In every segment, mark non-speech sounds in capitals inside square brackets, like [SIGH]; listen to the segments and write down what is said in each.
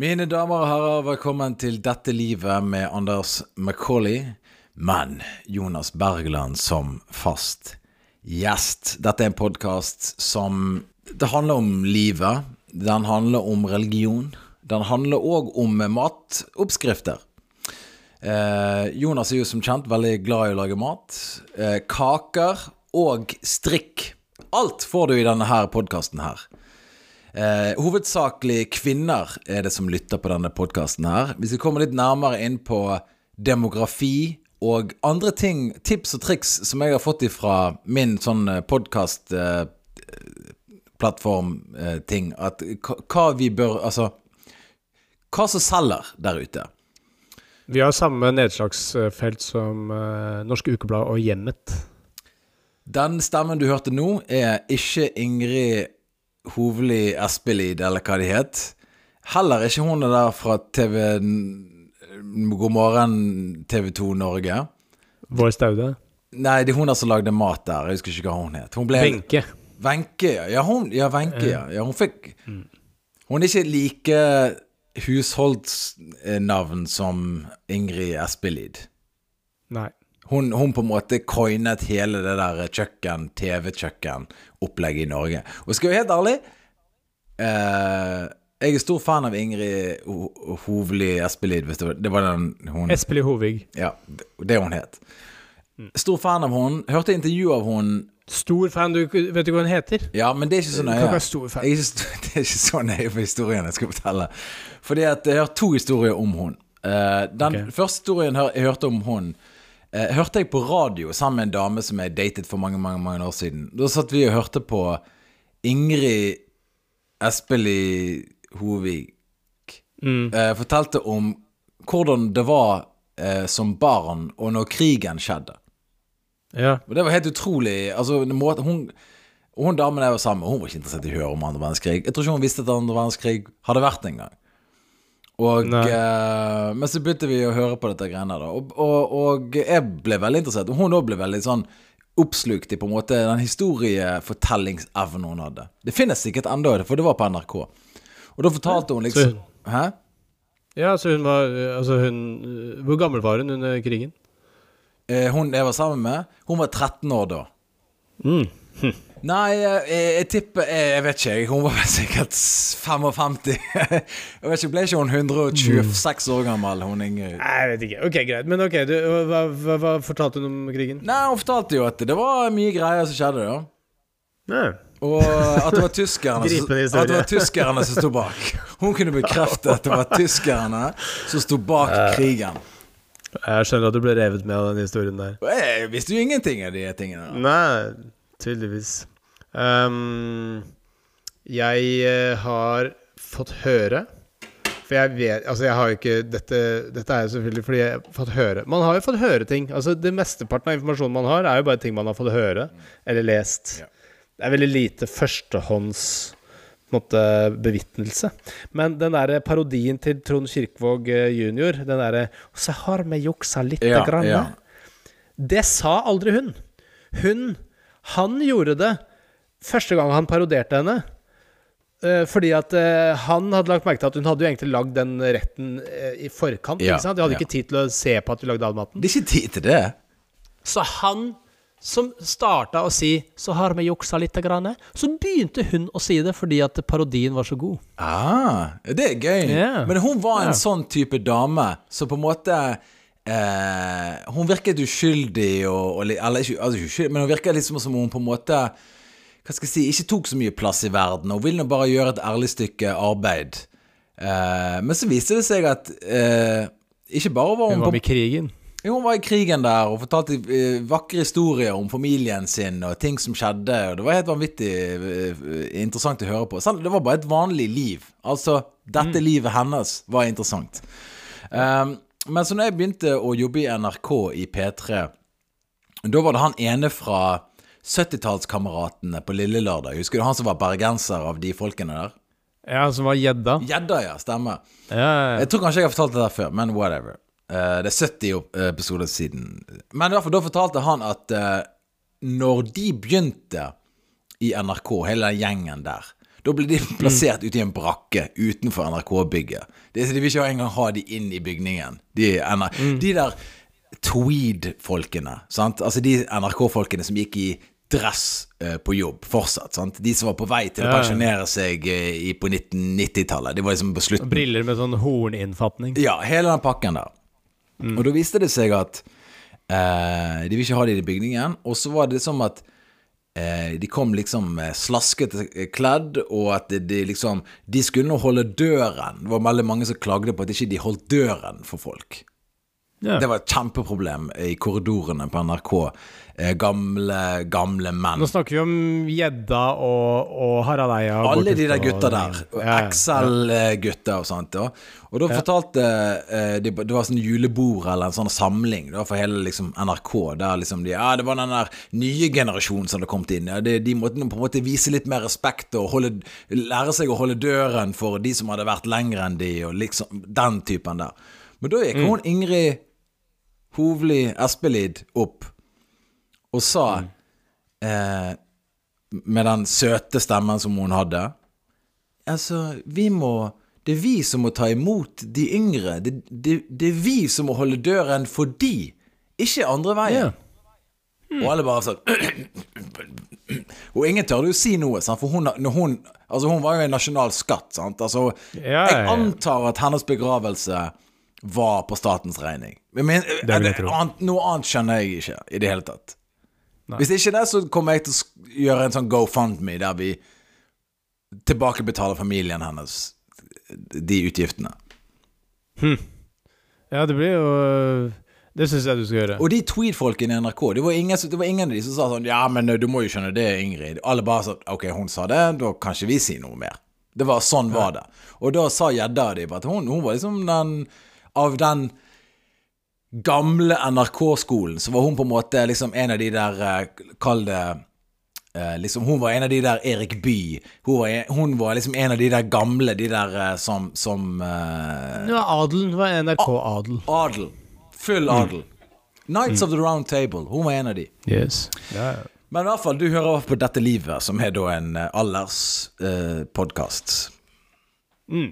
Mine damer og herrer, velkommen til Dette livet med Anders Macauley. Men Jonas Bergland som fast gjest. Dette er en podkast som Det handler om livet. Den handler om religion. Den handler òg om matoppskrifter. Eh, Jonas er jo som kjent veldig glad i å lage mat. Eh, kaker og strikk. Alt får du i denne podkasten her. Eh, hovedsakelig kvinner er det som lytter på denne podkasten her. Hvis vi kommer litt nærmere inn på demografi og andre ting, tips og triks som jeg har fått ifra min sånn podkast-plattform-ting, at hva- vi bør Altså hva som selger der ute. Vi har samme nedslagsfelt som eh, Norske Ukeblad og Hjemmet. Den stemmen du hørte nå, er ikke Ingrid Hovli Espelid, eller hva de het. Heller ikke hun er der fra TV God morgen TV 2 Norge. Vår Staude. Nei, det er hun der som lagde mat der. Jeg husker ikke hva hun het. Hun ble Wenche. Wenche, ja. Ja, hun, ja, Venke, ja. ja. Hun fikk Hun er ikke like husholdsnavn som Ingrid Espelid. Nei. Hun, hun på en måte coinet hele det der kjøkken, TV-kjøkken-opplegget i Norge. Og skal jeg være helt ærlig eh, Jeg er stor fan av Ingrid Ho Hovli Espelid, hvis det var, det var den hun Espelid Hovig. Ja, det hun het. Stor fan av hun. Hørte intervju av hun Stor fan. Du, vet du hva hun heter? Ja, men det er ikke så nøye. ikke fan. Jeg er ikke, [LAUGHS] det er ikke så nøye for historien jeg skal fortelle. Fordi at jeg har to historier om hun. Uh, den okay. første historien jeg hørte om hun, eh, hørte jeg på radio sammen med en dame som jeg datet for mange, mange, mange år siden. Da satt vi og hørte på Ingrid Espelid Hovig Mm. eh, fortalte om hvordan det var eh, som barn, og når krigen skjedde. Ja. Og det var helt utrolig. Altså, måte, hun og hun damen jeg var sammen med, hun var ikke interessert i å høre om andre verdenskrig. Jeg tror ikke hun visste at andre verdenskrig hadde vært engang. Og, eh, men så begynte vi å høre på dette greiene der, og, og, og jeg ble veldig interessert. Og hun òg ble veldig sånn oppslukt i på en måte den historiefortellingsevnen hun hadde. Det finnes sikkert ennå, for det var på NRK. Og da fortalte hun liksom Så- Hæ? ja, så hun var uh, Altså, hun uh, Hvor gammel var hun under krigen? Eh, Hun jeg var sammen med, hun var 13 år da. Mm. [LAUGHS] Nei, jeg, jeg, jeg tipper jeg, jeg vet ikke. Hun var sikkert 55. [LAUGHS] jeg vet ikke, Ble ikke hun 126 år gammel, hun Ingrid? Nei, jeg vet ikke. Ok, greit. Men ok, du, hva, hva, hva fortalte hun om krigen? Nei, hun fortalte jo at det var mye greier som skjedde, da. Nei. Og at det var [LAUGHS] tyskerne som, at det var tyskerne som sto bak. Hun kunne bekrefte at det var tyskerne som sto bak krigen. Jeg skjønner at du ble revet med av den historien der. Jeg visste jo ingenting av de tingene. Nei, tydeligvis. Ehm, jeg eh, har fått høre For jeg vet Altså, jeg har jo ikke Dette, dette er jo selvfølgelig fordi jeg har fått høre Man har jo fått høre ting. Altså, det Mesteparten av informasjonen man har, er jo bare ting man har fått høre eller lest. Det er veldig lite førstehånds måte, bevitnelse. Men den der parodien til Trond Kirkvaag eh, jr., den derre 'Så har vi juksa lite Ja, grann', ja. det sa aldri hun. Hun Han gjorde det første gang han parodierte henne. eh, fordi at eh, han hadde lagt merke til at hun hadde jo egentlig lagd den retten eh, i forkant. Ja, ikke sant? De hadde ja. ikke tid til å se på at du lagde all maten. Det er ikke tid til det. Så han som starta å si 'så har vi juksa lite grann', så begynte hun å si det fordi at parodien var så god. Ah, det er gøy. Yeah. Men hun var en yeah. sånn type dame som på en måte eh, Hun virket uskyldig og, og Eller ikke altså, ikke uskyldig, men hun virket liksom som om hun på en måte Hva skal jeg si Ikke tok så mye plass i verden. og ville nå bare gjøre et ærlig stykke arbeid. Eh, men så viste det seg at eh, ikke bare var hun, Hun var på i krigen. jo, Hun var i krigen der og fortalte eh, vakre historier om familien sin og ting som skjedde. Og Det var helt vanvittig interessant å høre på. Selv, det var bare et vanlig liv. Altså, dette livet hennes var interessant. Men så når jeg begynte å jobbe i NRK i P3, da var det han ene fra 70-tallskameratene på Lille Lørdag. Husker du han som var bergenser av de folkene der? Ja, som var gjedda. Gjedda, ja. Stemmer. Ja, ja. Jeg tror kanskje jeg har fortalt det der før, men whatever. Uh, det er 70 opp- episoder siden. Men i hvert fall, da fortalte han at uh, når de begynte i NRK, hele den gjengen der, Da ble de plassert ute i en brakke utenfor NRK-bygget. Det- De vil ikke engang ha de inn i bygningen. De, NR de der Tweed-folkene, sant. Altså de NRK-folkene som gikk i dress eh, på jobb fortsatt. sant? De som var på vei til å pensjonere seg eh, på 1990-tallet. De var liksom på slutten. Briller med sånn horninnfatning. Ja, hele den pakken der. Og da viste det seg at eh, de vil ikke ha det i bygningen. Og så var det som at eh, de kom liksom eh, slaskete kledd, og at de, de liksom De skulle nå holde døren. Det var veldig mange som klagde på at ikke de holdt døren for folk. Ja. Det var et kjempeproblem i korridorene på NRK. Eh, gamle, gamle menn. Nå snakker vi om gjedda og, og Harald Eia. Alle de der gutta der. Excel-gutter og sånt. Ja. Og da fortalte eh, de, Det var sånn julebord eller en sånn samling da, for hele liksom, NRK. Der liksom de Ja, det var den der nye generasjonen som hadde kommet inn. Ja, de, de måtte på en måte vise litt mer respekt og holde, lære seg å holde døren for de som hadde vært lenger enn de, og liksom den typen der. Men da gikk hun Ingrid Hovli Espelid opp og sa eh, med den søte stemmen som hun hadde Altså, vi må Det er vi som må ta imot de yngre. Det, det, det er vi som må holde døren for de, ikke andre veien. Og alle bare sånn [CLEARS THROAT] Og ingen tørde jo si noe, sant? for hun, hun, altså hun var jo en nasjonal skatt. Sant? Altså, jeg antar at hennes begravelse var på statens regning. Men, annet, noe annet skjønner jeg ikke i det hele tatt. Nei. Hvis ikke det, så kommer jeg til å gjøre en sånn GoFundMe der vi tilbakebetaler familien hennes de utgiftene. Ja, det blir jo Det syns jeg du skal gjøre. Og de tweed-folkene i NRK, det var, ingen, det var ingen av de som sa sånn Ja, men du må jo skjønne det, Ingrid. Alle bare sa OK, hun sa det, da kan ikke vi si noe mer. Det var Sånn var det. Og da sa gjedda di at hun, hun var liksom den Av den gamle NRK-skolen, så var hun på en måte liksom en av de der eh, Kall det eh, liksom, Hun var en av de der Erik Bye. Hun var, hun var liksom en av de der gamle, de der eh, som, som uh, Det var adelen. Det var NRK-adel. Adel. Full adel. Knights of the Round Table. Hun var en av de. Yes. Ja, ja. Men i hvert fall, du hører på Dette livet, som er da en eh, alders eh. Mm.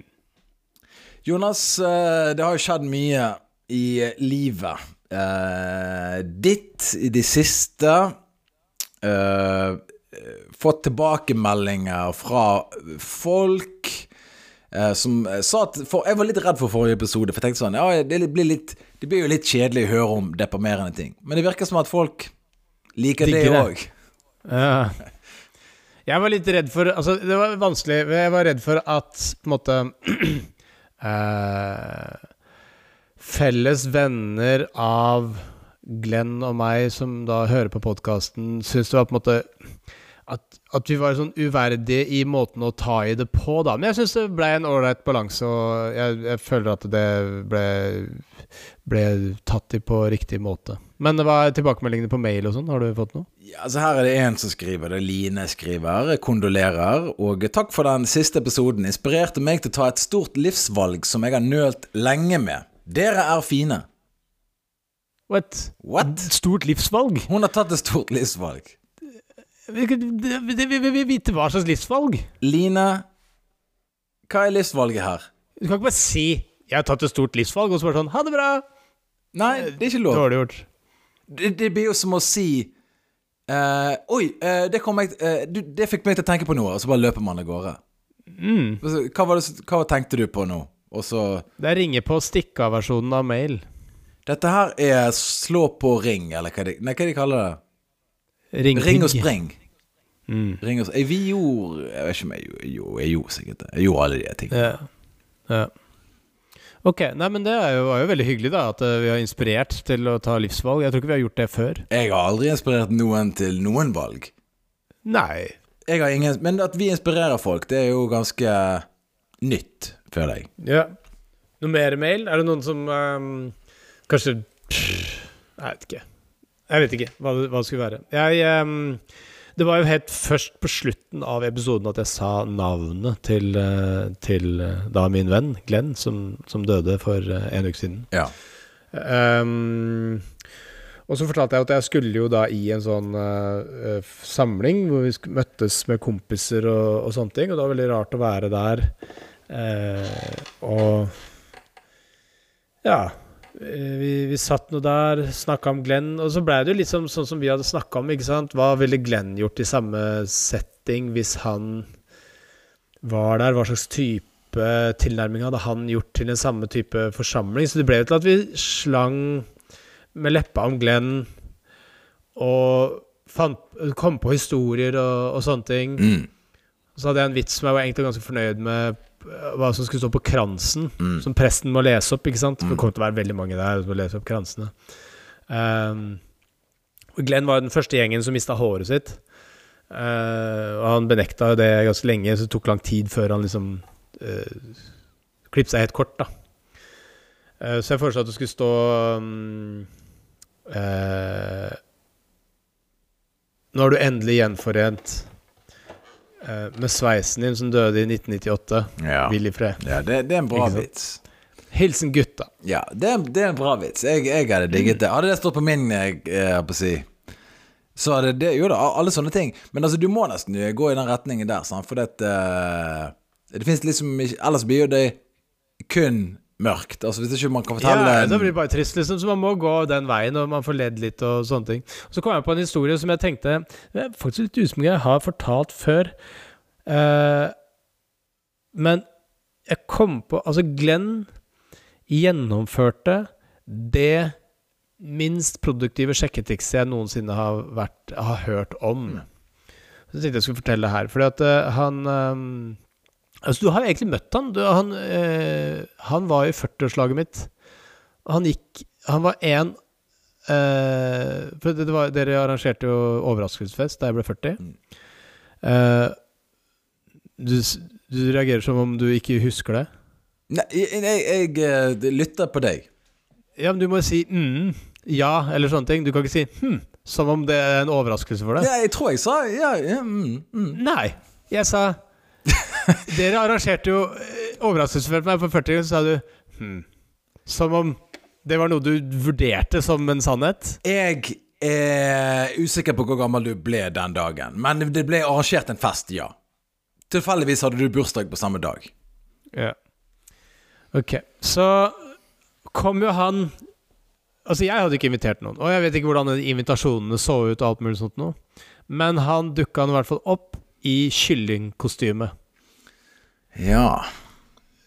Jonas, eh, det har jo skjedd mye i eh, livet eh, ditt i det siste. Eh, fått tilbakemeldinger fra folk eh, som sa at for, Jeg var litt redd for forrige episode, for jeg tenkte sånn Ja, det blir, litt, det blir jo litt kjedelig å høre om deprimerende ting. Men det virker som at folk liker det òg. Ja. Jeg var litt redd for Altså, det var vanskelig. Jeg var redd for at på en måte eh, Felles venner av Glenn og meg som da hører på podkasten, syns det var på en måte at, vi var sånn uverdige i måten å ta i det på, da. Men jeg syns det ble en ålreit balanse, og jeg, jeg føler at det ble, ble tatt i på riktig måte. Men det var tilbakemeldingene på mail og sånn, har du fått noe? Ja, altså Her er det en som skriver, det er Line skriver. Kondolerer. Og takk for den siste episoden. Inspirerte meg til å ta et stort livsvalg som jeg har nølt lenge med. Dere er fine. What? What? Stort livsvalg? Hun har tatt et stort livsvalg. Vi vi- vi vil vite hva slags livsvalg. Line, hva er livsvalget her? Du kan ikke bare si 'jeg har tatt et stort livsvalg', og så bare sånn 'ha det bra'. Nei, det er ikke lov. Dårlig gjort. Det, det blir jo som å si uh, Oi, uh, det, kom jeg, uh, du, det fikk meg til å tenke på noe, og så bare løper man av gårde. Mm. Hva, var det, hva tenkte du på nå? Og så Det er ringe på stikk-av-versjonen av mail. Dette her er slå på ring, eller hva de, nei, hva de kaller det? Ring, Ring og spreng. Mm. Ring oss. Vi gjorde Jeg vet ikke om jeg gjorde jo, Jeg gjorde sikkert det. Jeg gjorde alle de tingene. Ja. ja. Ok, nei, men det jo, var jo veldig hyggelig, da, at eh, vi har inspirert til å ta livsvalg. Jeg tror ikke vi har gjort det før. Jeg har aldri inspirert noen til noen valg. Nei. Jeg har ingen Men at vi inspirerer folk, det er jo ganske nytt, føler jeg. Ja. Noe mer mail? Er det noen som um, Kanskje Jeg vet ikke. Jeg vet ikke hva det, hva det skulle være. Jeg ehm, Det var jo helt først på slutten av episoden at jeg sa navnet til, eh, til eh, da min venn Glenn, som, som døde for eh, en uke siden. Ja. Um, Og så fortalte jeg at jeg skulle jo da i en sånn uh, samling hvor vi møttes med kompiser og, og, sånne ting, og det var veldig rart å være der. Uh, og ja. Vi, vi satt nå der, snakka om Glenn, og så blei det jo liksom sånn som vi hadde snakka om, ikke sant. Hva ville Glenn gjort i samme setting hvis han var der? Hva slags type tilnærming hadde han gjort til den samme type forsamling? Så det ble jo til at vi slang med leppa om Glenn og fant, kom på historier og, og sånne ting. Mm. Så hadde jeg en vits som jeg var egentlig ganske fornøyd med, hva som skulle stå på kransen, Mm. som presten må lese opp, ikke sant? For Mm. det kommer til å være veldig mange der som må lese opp kransene. Um, Glenn var den første gjengen som mista håret sitt. Uh, og han benekta det ganske lenge, så det tok lang tid før han liksom uh, klippet seg helt kort, da. Uh, så jeg foreslo at det skulle stå um, uh, Nå er du endelig gjenforent med sveisen din som døde i 1998. Ja. Hvil i fred. ja det, det er en bra vits. Hilsen gutta. Ja, det, det er en bra vits. Jeg, jeg hadde digget det. Hadde det stått på min, eh, jeg holdt på å si Så hadde det Jo da, alle sånne ting. Men altså, du må nesten eh, gå i den retningen der, sant? For det, uh, det fins liksom ikke Ellers blir jo det kun mørkt. Altså Hvis ikke man kan fortelle Ja, det blir bare trist, liksom. Så man må gå den veien, og man får ledd litt og sånne ting. Så kom jeg på en historie som jeg tenkte Det er faktisk litt usikker jeg har fortalt før. Uh, men jeg kom på Altså, Glenn gjennomførte det minst produktive sjekketrikset jeg noensinne har, vært, har hørt om. Så jeg tenkte jeg skulle fortelle det her. Fordi at uh, han eh, Altså, du har jo egentlig møtt han. Du, han, øh, han var i 40-årslaget mitt. Han gikk Han var én øh, For det, det var, dere arrangerte jo overraskelsesfest da jeg ble 40. Mm. Uh, du, du reagerer som om du ikke husker det? Nei, jeg, jeg, eh, lytter på deg. Ja, men du må si mm, ja, eller sånne ting. Du kan ikke si hm, som om det er en overraskelse for deg. Ja, jeg tror jeg sa ja, ja mm, mm. Nei. Jeg sa [LAUGHS] Dere arrangerte jo eh, overraskelsesfest for meg på 40, så sa du hmm. Som om det var noe du vurderte som en sannhet? Jeg er usikker på hvor gammel du ble den dagen, men det ble arrangert en fest, ja. Tilfeldigvis hadde du bursdag på samme dag. Ja. Ok, så kom jo han Altså, jeg hadde ikke invitert noen, og jeg vet ikke hvordan invitasjonene så ut og alt mulig sånt noe, men han dukka i hvert fall opp i kyllingkostyme. Ja.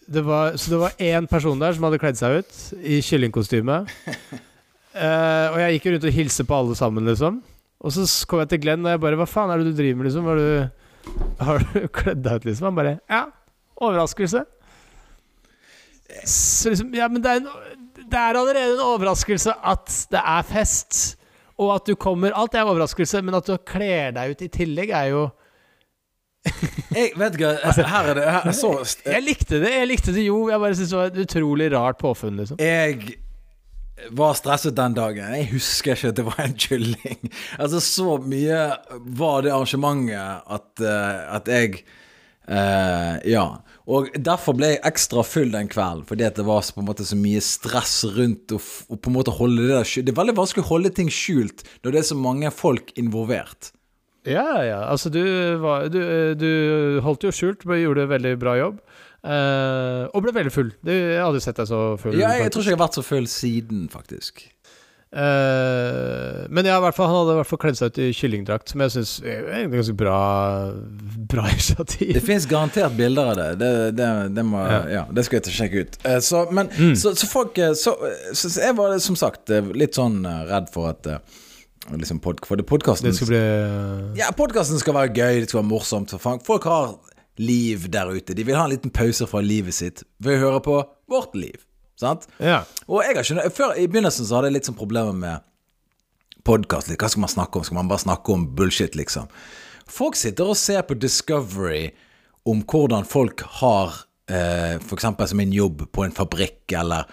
Det var, så det var én person der som hadde kledd seg ut i kyllingkostyme. uh, [LAUGHS] og jeg gikk rundt og hilste på alle sammen, liksom. Og så kom jeg til Glenn, og jeg bare Hva faen er det du driver med, liksom? Har du, [LAUGHS] har du kledd deg ut, liksom? Han bare Ja, overraskelse. Så liksom Ja, men det er, en, det er allerede en overraskelse at det er fest, og at du kommer Alt er overraskelse, men at du kler deg ut i tillegg, er jo Jeg vet ikke Her er det her, så, Jeg likte det, jeg likte det jo. Jeg bare syntes det var et utrolig rart påfunn, liksom. Jeg var stresset den dagen. Jeg husker ikke at det var en kylling. [LAUGHS] Altså, så mye var det arrangementet at, eh, at jeg eh, Ja. Og derfor ble jeg ekstra full den kvelden, fordi det var så- måte så mye stress rundt på en måte holde det der. Det er veldig vanskelig å holde ting skjult når det er så mange folk involvert. Ja, ja. Altså, du, var, du, du holdt jo skjult, men gjorde veldig bra jobb. Uh, og ble veldig full. Du, jeg hadde sett deg så full. Ja, jeg jeg tror ikke jeg har vært så full siden, faktisk. Uh, men ja, fall, han hadde i hvert fall kledd seg ut i kyllingdrakt, som jeg syns er et ganske bra Bra [LAUGHS] initiativ. Det fins garantert bilder av det. Det, det, det, må, Ja. ja. det skal jeg sjekke ut. Uh, Så, men, Mm. så, så folk eh, så, jeg var som sagt eh, litt sånn eh, redd for at eh, liksom pod, For det podkasten Det skal bli Ja, podkasten skal være gøy, det skal være morsomt. Folk- har liv der ute. De vil ha en liten pause fra livet sitt ved å høre på vårt liv. Sant? Ja. Og jeg har ikke Før I begynnelsen så hadde jeg litt sånn problemer med podkast. Hva skal man snakke om? Skal man bare snakke om bullshit, liksom? Folk sitter og ser på Discovery om hvordan folk har eh, f.eks. som en jobb på en fabrikk, eller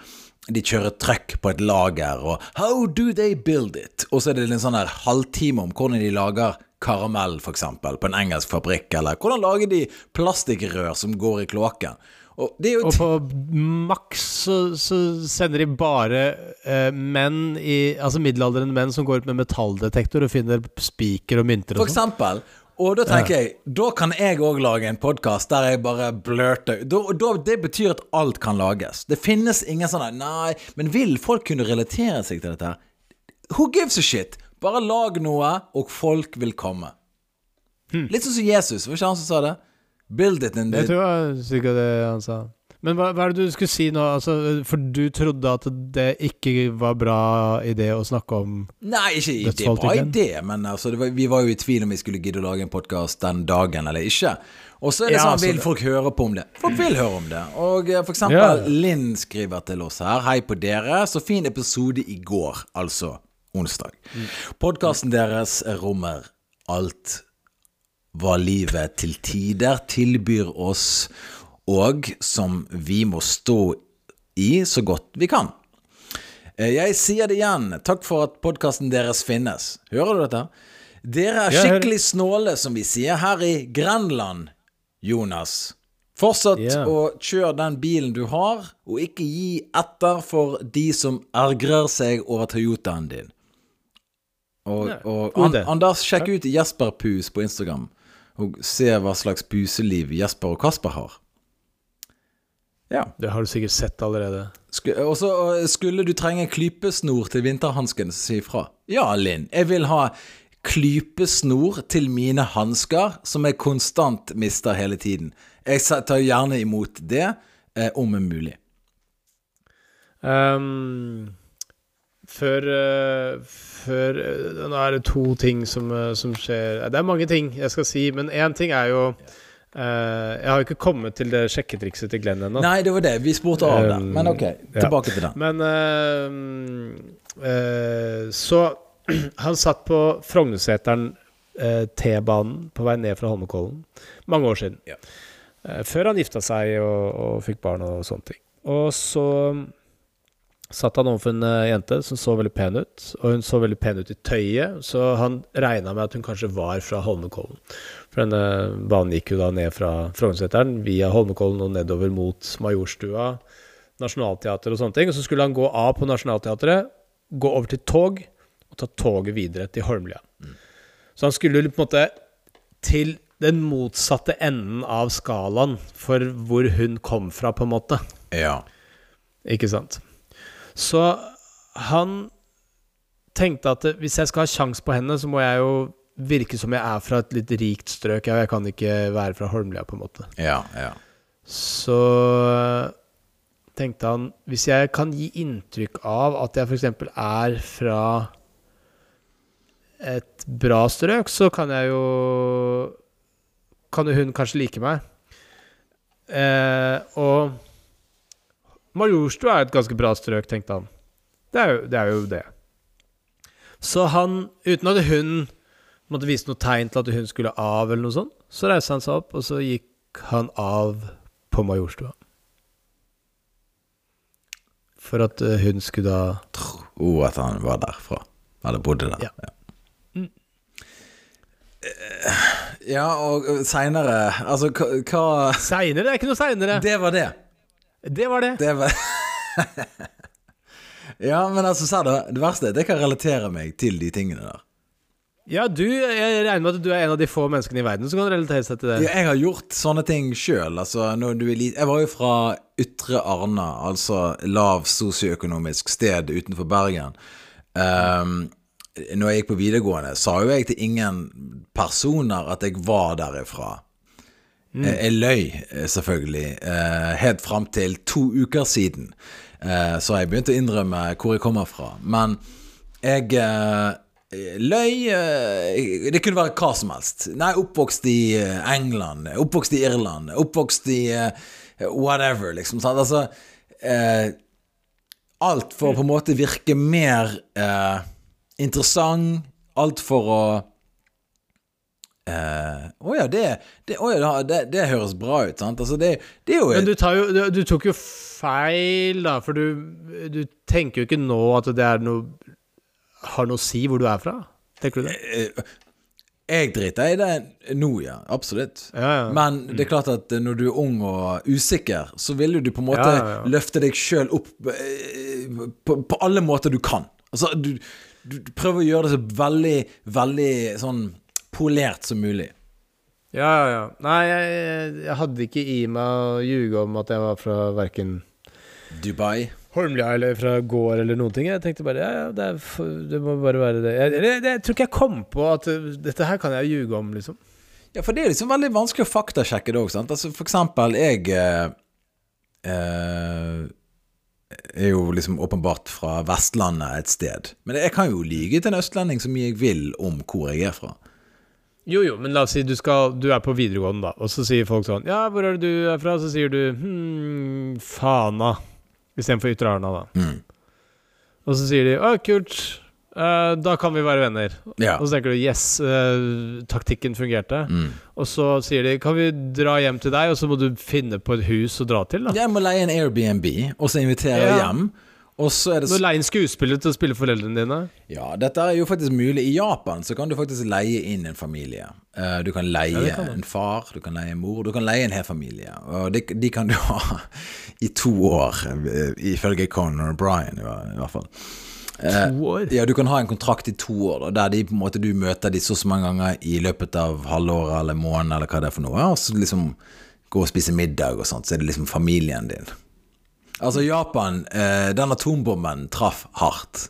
de kjører truck på et lager, og How do they build it? Og så er det en sånn der halvtime om hvordan de lager karamell, f.eks., på en engelsk fabrikk, eller hvordan lager de plastikkrør som går i kloakken? Og Og på maks så, så sender de bare eh, menn i Altså middelaldrende menn som går ut med metalldetektor og finner spiker og mynter For og sånn. eksempel. Og da tenker jeg, da kan jeg òg lage en podkast der jeg bare blørter da, da, Det betyr at alt kan lages. Det finnes ingen sånn Nei, men vil folk kunne relatere seg til dette? Who gives a shit? Bare lag noe, og folk vil komme. Litt sånn som Jesus, var ikke han som sa det? Build it in the Jeg tror sikkert det han sa. Men hva, hva er det du skulle si nå? Altså, for du trodde at det ikke var bra idé å snakke om Nei, ikke det var idé, men altså, det var, vi var jo i tvil om vi skulle gidde å lage en podkast den dagen eller ikke. Og så er det Ja, sånn, altså, vil det- folk høre på om det? Folk vil høre om det. Og eh, for eksempel Ja. Linn skriver til oss her. Hei på dere. Så fin episode i går, altså onsdag. Mm. Podkasten deres rommer alt hva livet til tider tilbyr oss, og som vi må stå i så godt vi kan. Eh, Jeg sier det igjen. Takk for at podkasten deres finnes. Hører du dette? Dere er skikkelig snåle, som vi sier her i Grenland, Jonas. Fortsett yeah. å kjøre den bilen du har, og ikke gi etter for de som ergrer seg over Toyotaen din. Og, og An. Anders, sjekk ut Jesper Pus på Instagram, og se hva slags puseliv Jesper og Kasper har. Ja. Det har du sikkert sett allerede. Sk Og så skulle du trenge klypesnor til vinterhansken, så si ifra. Ja, Linn, jeg vil ha klypesnor til mine hansker, som jeg konstant mister hele tiden. Jeg tar gjerne imot det, eh, om mulig. Um, før uh, Før uh, Nå er det to ting som, uh, som skjer Det er mange ting jeg skal si, men én ting er jo eh, Jeg har ikke kommet til det sjekketrikset til Glenn ennå. Nei, det var det. Vi spurte av det. Um, Men ok, ja. tilbake til den. Men uh, uh, Så [CLEARS THROAT] han satt på Frognerseteren uh, T-banen på vei ned fra Holmenkollen mange år siden. Ja. Eh, før han gifta seg og, og fikk barn og sånne ting. Og så satt han overfor en eh, jente som så veldig pen ut, og hun så veldig pen ut i tøyet, så han regna med at hun kanskje var fra Holmenkollen. For denne banen gikk jo da ned fra Frognerseteren via Holmenkollen og nedover mot Majorstua, Nationaltheatret og sånne ting. Og så skulle han gå av på Nationaltheatret, gå over til tog, og ta toget videre til Holmlia. Så han skulle på en måte til den motsatte enden av skalaen for hvor hun kom fra, på en måte. Ja. Ikke sant? Så han tenkte at hvis jeg skal ha kjangs på henne, så må jeg jo virke som jeg er fra et litt rikt strøk. Jeg kan ikke være fra Holmlia, på en måte. Ja, ja. Så tenkte han Hvis jeg kan gi inntrykk av at jeg f.eks. er fra et bra strøk, så kan jeg jo Kan jo hun kanskje like meg. Eh, og Majorstua er et ganske bra strøk, tenkte han. Det er jo det. Er jo det. Så han, uten at hun måtte vise noe tegn til at hun skulle av, eller noe sånt, så reiste han seg opp, og så gikk han av på Majorstua. For at eh, hun skulle da Tro at han var derfra. Eller bodde der. Ja. Ja. Eh, ja og seinere Altså, hva, Seinere? Det er ikke noe seinere. Det var det. Var det. Det var [LAUGHS] Ja, men altså, sa det, det verste er at jeg kan relatere meg til de tingene der. Ja, du, jeg regner med at du er en av de få menneskene i verden som kan relatere seg til det. Ja, jeg har gjort sånne ting sjøl. Altså, du jeg var jo fra Ytre Arna, altså lav sosioøkonomisk sted utenfor Bergen. Um, når jeg gikk på videregående, sa jo jeg til ingen personer at jeg var derifra. Eh, Jeg løy, eh, selvfølgelig, eh, helt fram til to uker siden. Eh, Så jeg begynte å innrømme hvor jeg kommer fra. Men jeg eh, løy eh, Det kunne være hva som helst. Nei, oppvokst i eh, England, oppvokst i Irland, oppvokst i eh, whatever, liksom. Sant? Altså eh, Alt for å på en måte virke mer eh, interessant. Alt for å eh, oh ja, det, det, oh ja, det, det høres bra ut, sant? Altså, det, det er jo Men du, tar jo, du, du tok jo feil, da, for du, du tenker jo ikke nå at det er noe har noe å si hvor du er fra. Tenker du det? Uh, Jeg driter i det nå, ja. Absolutt. Ja, ja. Men det er klart at når du er ung og usikker, så vil du på en måte Ja, løfte deg sjøl opp på, på alle måter du kan. Altså, du, du, du prøver å gjøre det så veldig, veldig sånn polert som mulig. Ja, ja, ja. Nei, jeg, jeg hadde ikke i meg å ljuge om at jeg var fra verken Dubai. Holmlia eller fra gård eller noen ting. Jeg tenkte bare ja, ja, det, er, det må bare være det. Jeg, jeg, jeg tror ikke jeg kom på at uh, dette her kan jeg ljuge om, liksom. Ja, for det er liksom veldig vanskelig å faktasjekke det òg, sant. Altså, for eksempel, jeg eh, eh, er jo liksom åpenbart fra Vestlandet et sted. Men jeg kan jo lyge til en østlending så mye jeg vil om hvor jeg er fra. Jo, jo, men la oss si du, skal, du er på videregående, da, og så sier folk sånn Ja, hvor er det du er fra? Så sier du hm, Fana. Istedenfor Ytre Arna, da. Mm. Og så sier de Å, kult. uh, da kan vi være venner. Ja. Og så tenker du yes, uh, taktikken fungerte. Mm. Og så sier de kan vi dra hjem til deg, og så må du finne på et hus å dra til. da Jeg må leie en Airbnb, og så invitere Ja. hjem. Og så er det Nå s- leie en skuespiller til å spille foreldrene dine. Ja, dette er jo faktisk mulig. I Japan så kan du faktisk leie inn en familie. Eh, Du kan leie Ja, kan en far, du kan leie en mor, du kan leie en hel familie. Og de, de kan du [LAUGHS] ha i to år, eh, ifølge Conor Bryan i hvert fall. To år. Ja, du kan ha en kontrakt i to år, der de måte du møter de så og så mange ganger i løpet av halvåret eller måneden eller hva det er for noe, og så liksom gå og spise middag og sånt, så er det liksom familien din. Altså, Japan, eh, den atombomben traff hardt.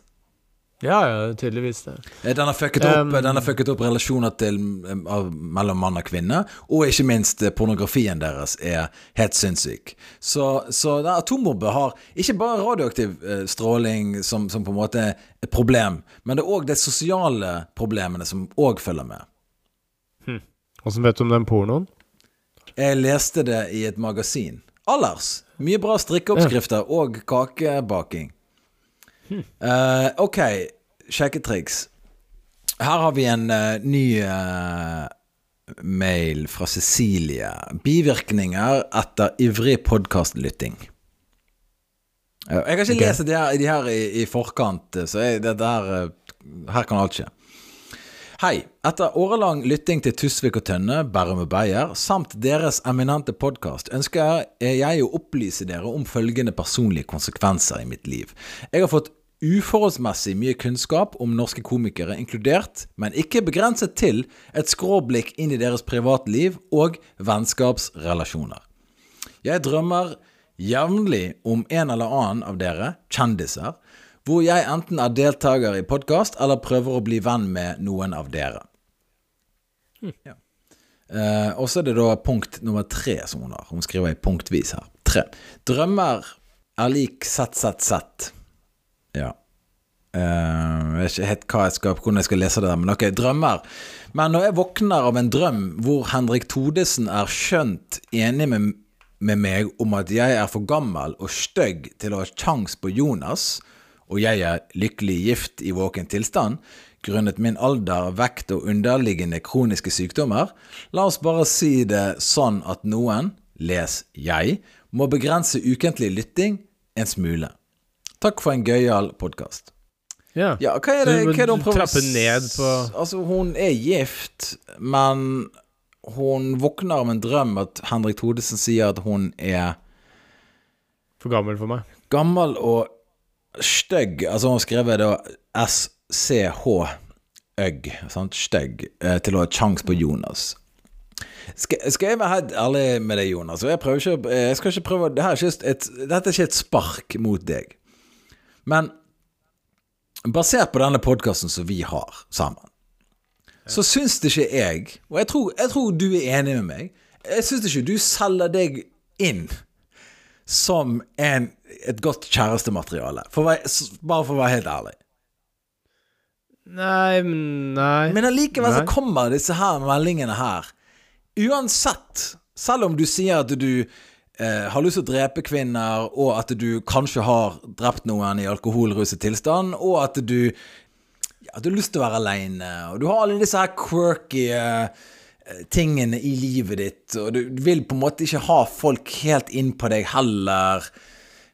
Ja, ja, tydeligvis det. Eh, Den har fucket opp, Um, den har fucket opp relasjoner til, mellom mann og kvinne, og ikke minst eh, pornografien deres er helt sinnssyk. Så, så den atombombe har ikke bare radioaktiv eh, stråling som, som på en måte er et problem, men det er òg de sosiale problemene som òg følger med. Åssen vet du om den pornoen? Jeg leste det i et magasin. Allers. Mye bra strikkeoppskrifter og kakebaking. Uh, ok, sjekketriks. Her har vi en uh, ny uh, mail fra Cecilie. Bivirkninger etter ivrig podkastlytting. Jeg har ikke okay. lest de her, de her i, i forkant, så jeg, her Her kan alt skje. Hei. Etter årelang lytting til Tusvik og Tønne, Bærum og Beyer, samt deres eminente podkast, ønsker jeg å opplyse dere om følgende personlige konsekvenser i mitt liv. Jeg har fått uforholdsmessig mye kunnskap om norske komikere, inkludert, men ikke begrenset til, et skråblikk inn i deres privatliv og vennskapsrelasjoner. Jeg drømmer jevnlig om en eller annen av dere, kjendiser, hvor jeg enten er deltaker i podkast eller prøver å bli venn med noen av dere. Ja. Eh, og så er det da punkt nummer tre som hun har. Hun skriver i punktvis her. Tre. Drømmer er lik ZZZ. Ja. Uh, jeg vet ikke helt hva jeg skal, hvordan jeg skal lese det, der, men ok, drømmer. Men når jeg våkner av en drøm hvor Henrik Todesen er skjønt enig med, med meg om at jeg er for gammel og stygg til å ha kjangs på Jonas, og jeg er lykkelig gift i våken tilstand, grunnet min alder, vekt og underliggende kroniske sykdommer, la oss bare si det sånn at noen, les jeg, må begrense ukentlig lytting en smule. Takk for en gøyal podkast. Ja. Ja, hva er det, hva er det hun prøver trappe ned på- Altså, hun er gift, men hun våkner av en drøm at Henrik Thodesen sier at hun er For gammel for meg. gammel og stygg. Altså, hun har skrevet da SCH-øgg, sant, stygg, eh, til å ha kjangs på Jonas. Skal, skal jeg være helt ærlig med deg, Jonas? Jeg, ikke, jeg skal ikke prøve det her er ikke et, Dette er ikke et spark mot deg. Men basert på denne podkasten som vi har sammen, så syns det ikke jeg Og jeg tror, jeg tror du er enig med meg. Jeg syns ikke du selger deg inn som en, et godt kjærestemateriale. For bare for å være helt ærlig. Nei, men nei. Men allikevel så kommer disse her meldingene her. Uansett, selv om du sier at du eh, har lyst til å drepe kvinner, og at du kanskje har drept noen i alkoholruset tilstand, og at du ja, du har lyst til å være aleine, og du har alle disse her quirky eh, tingene i livet ditt, og du vil på en måte ikke ha folk helt inn på deg heller.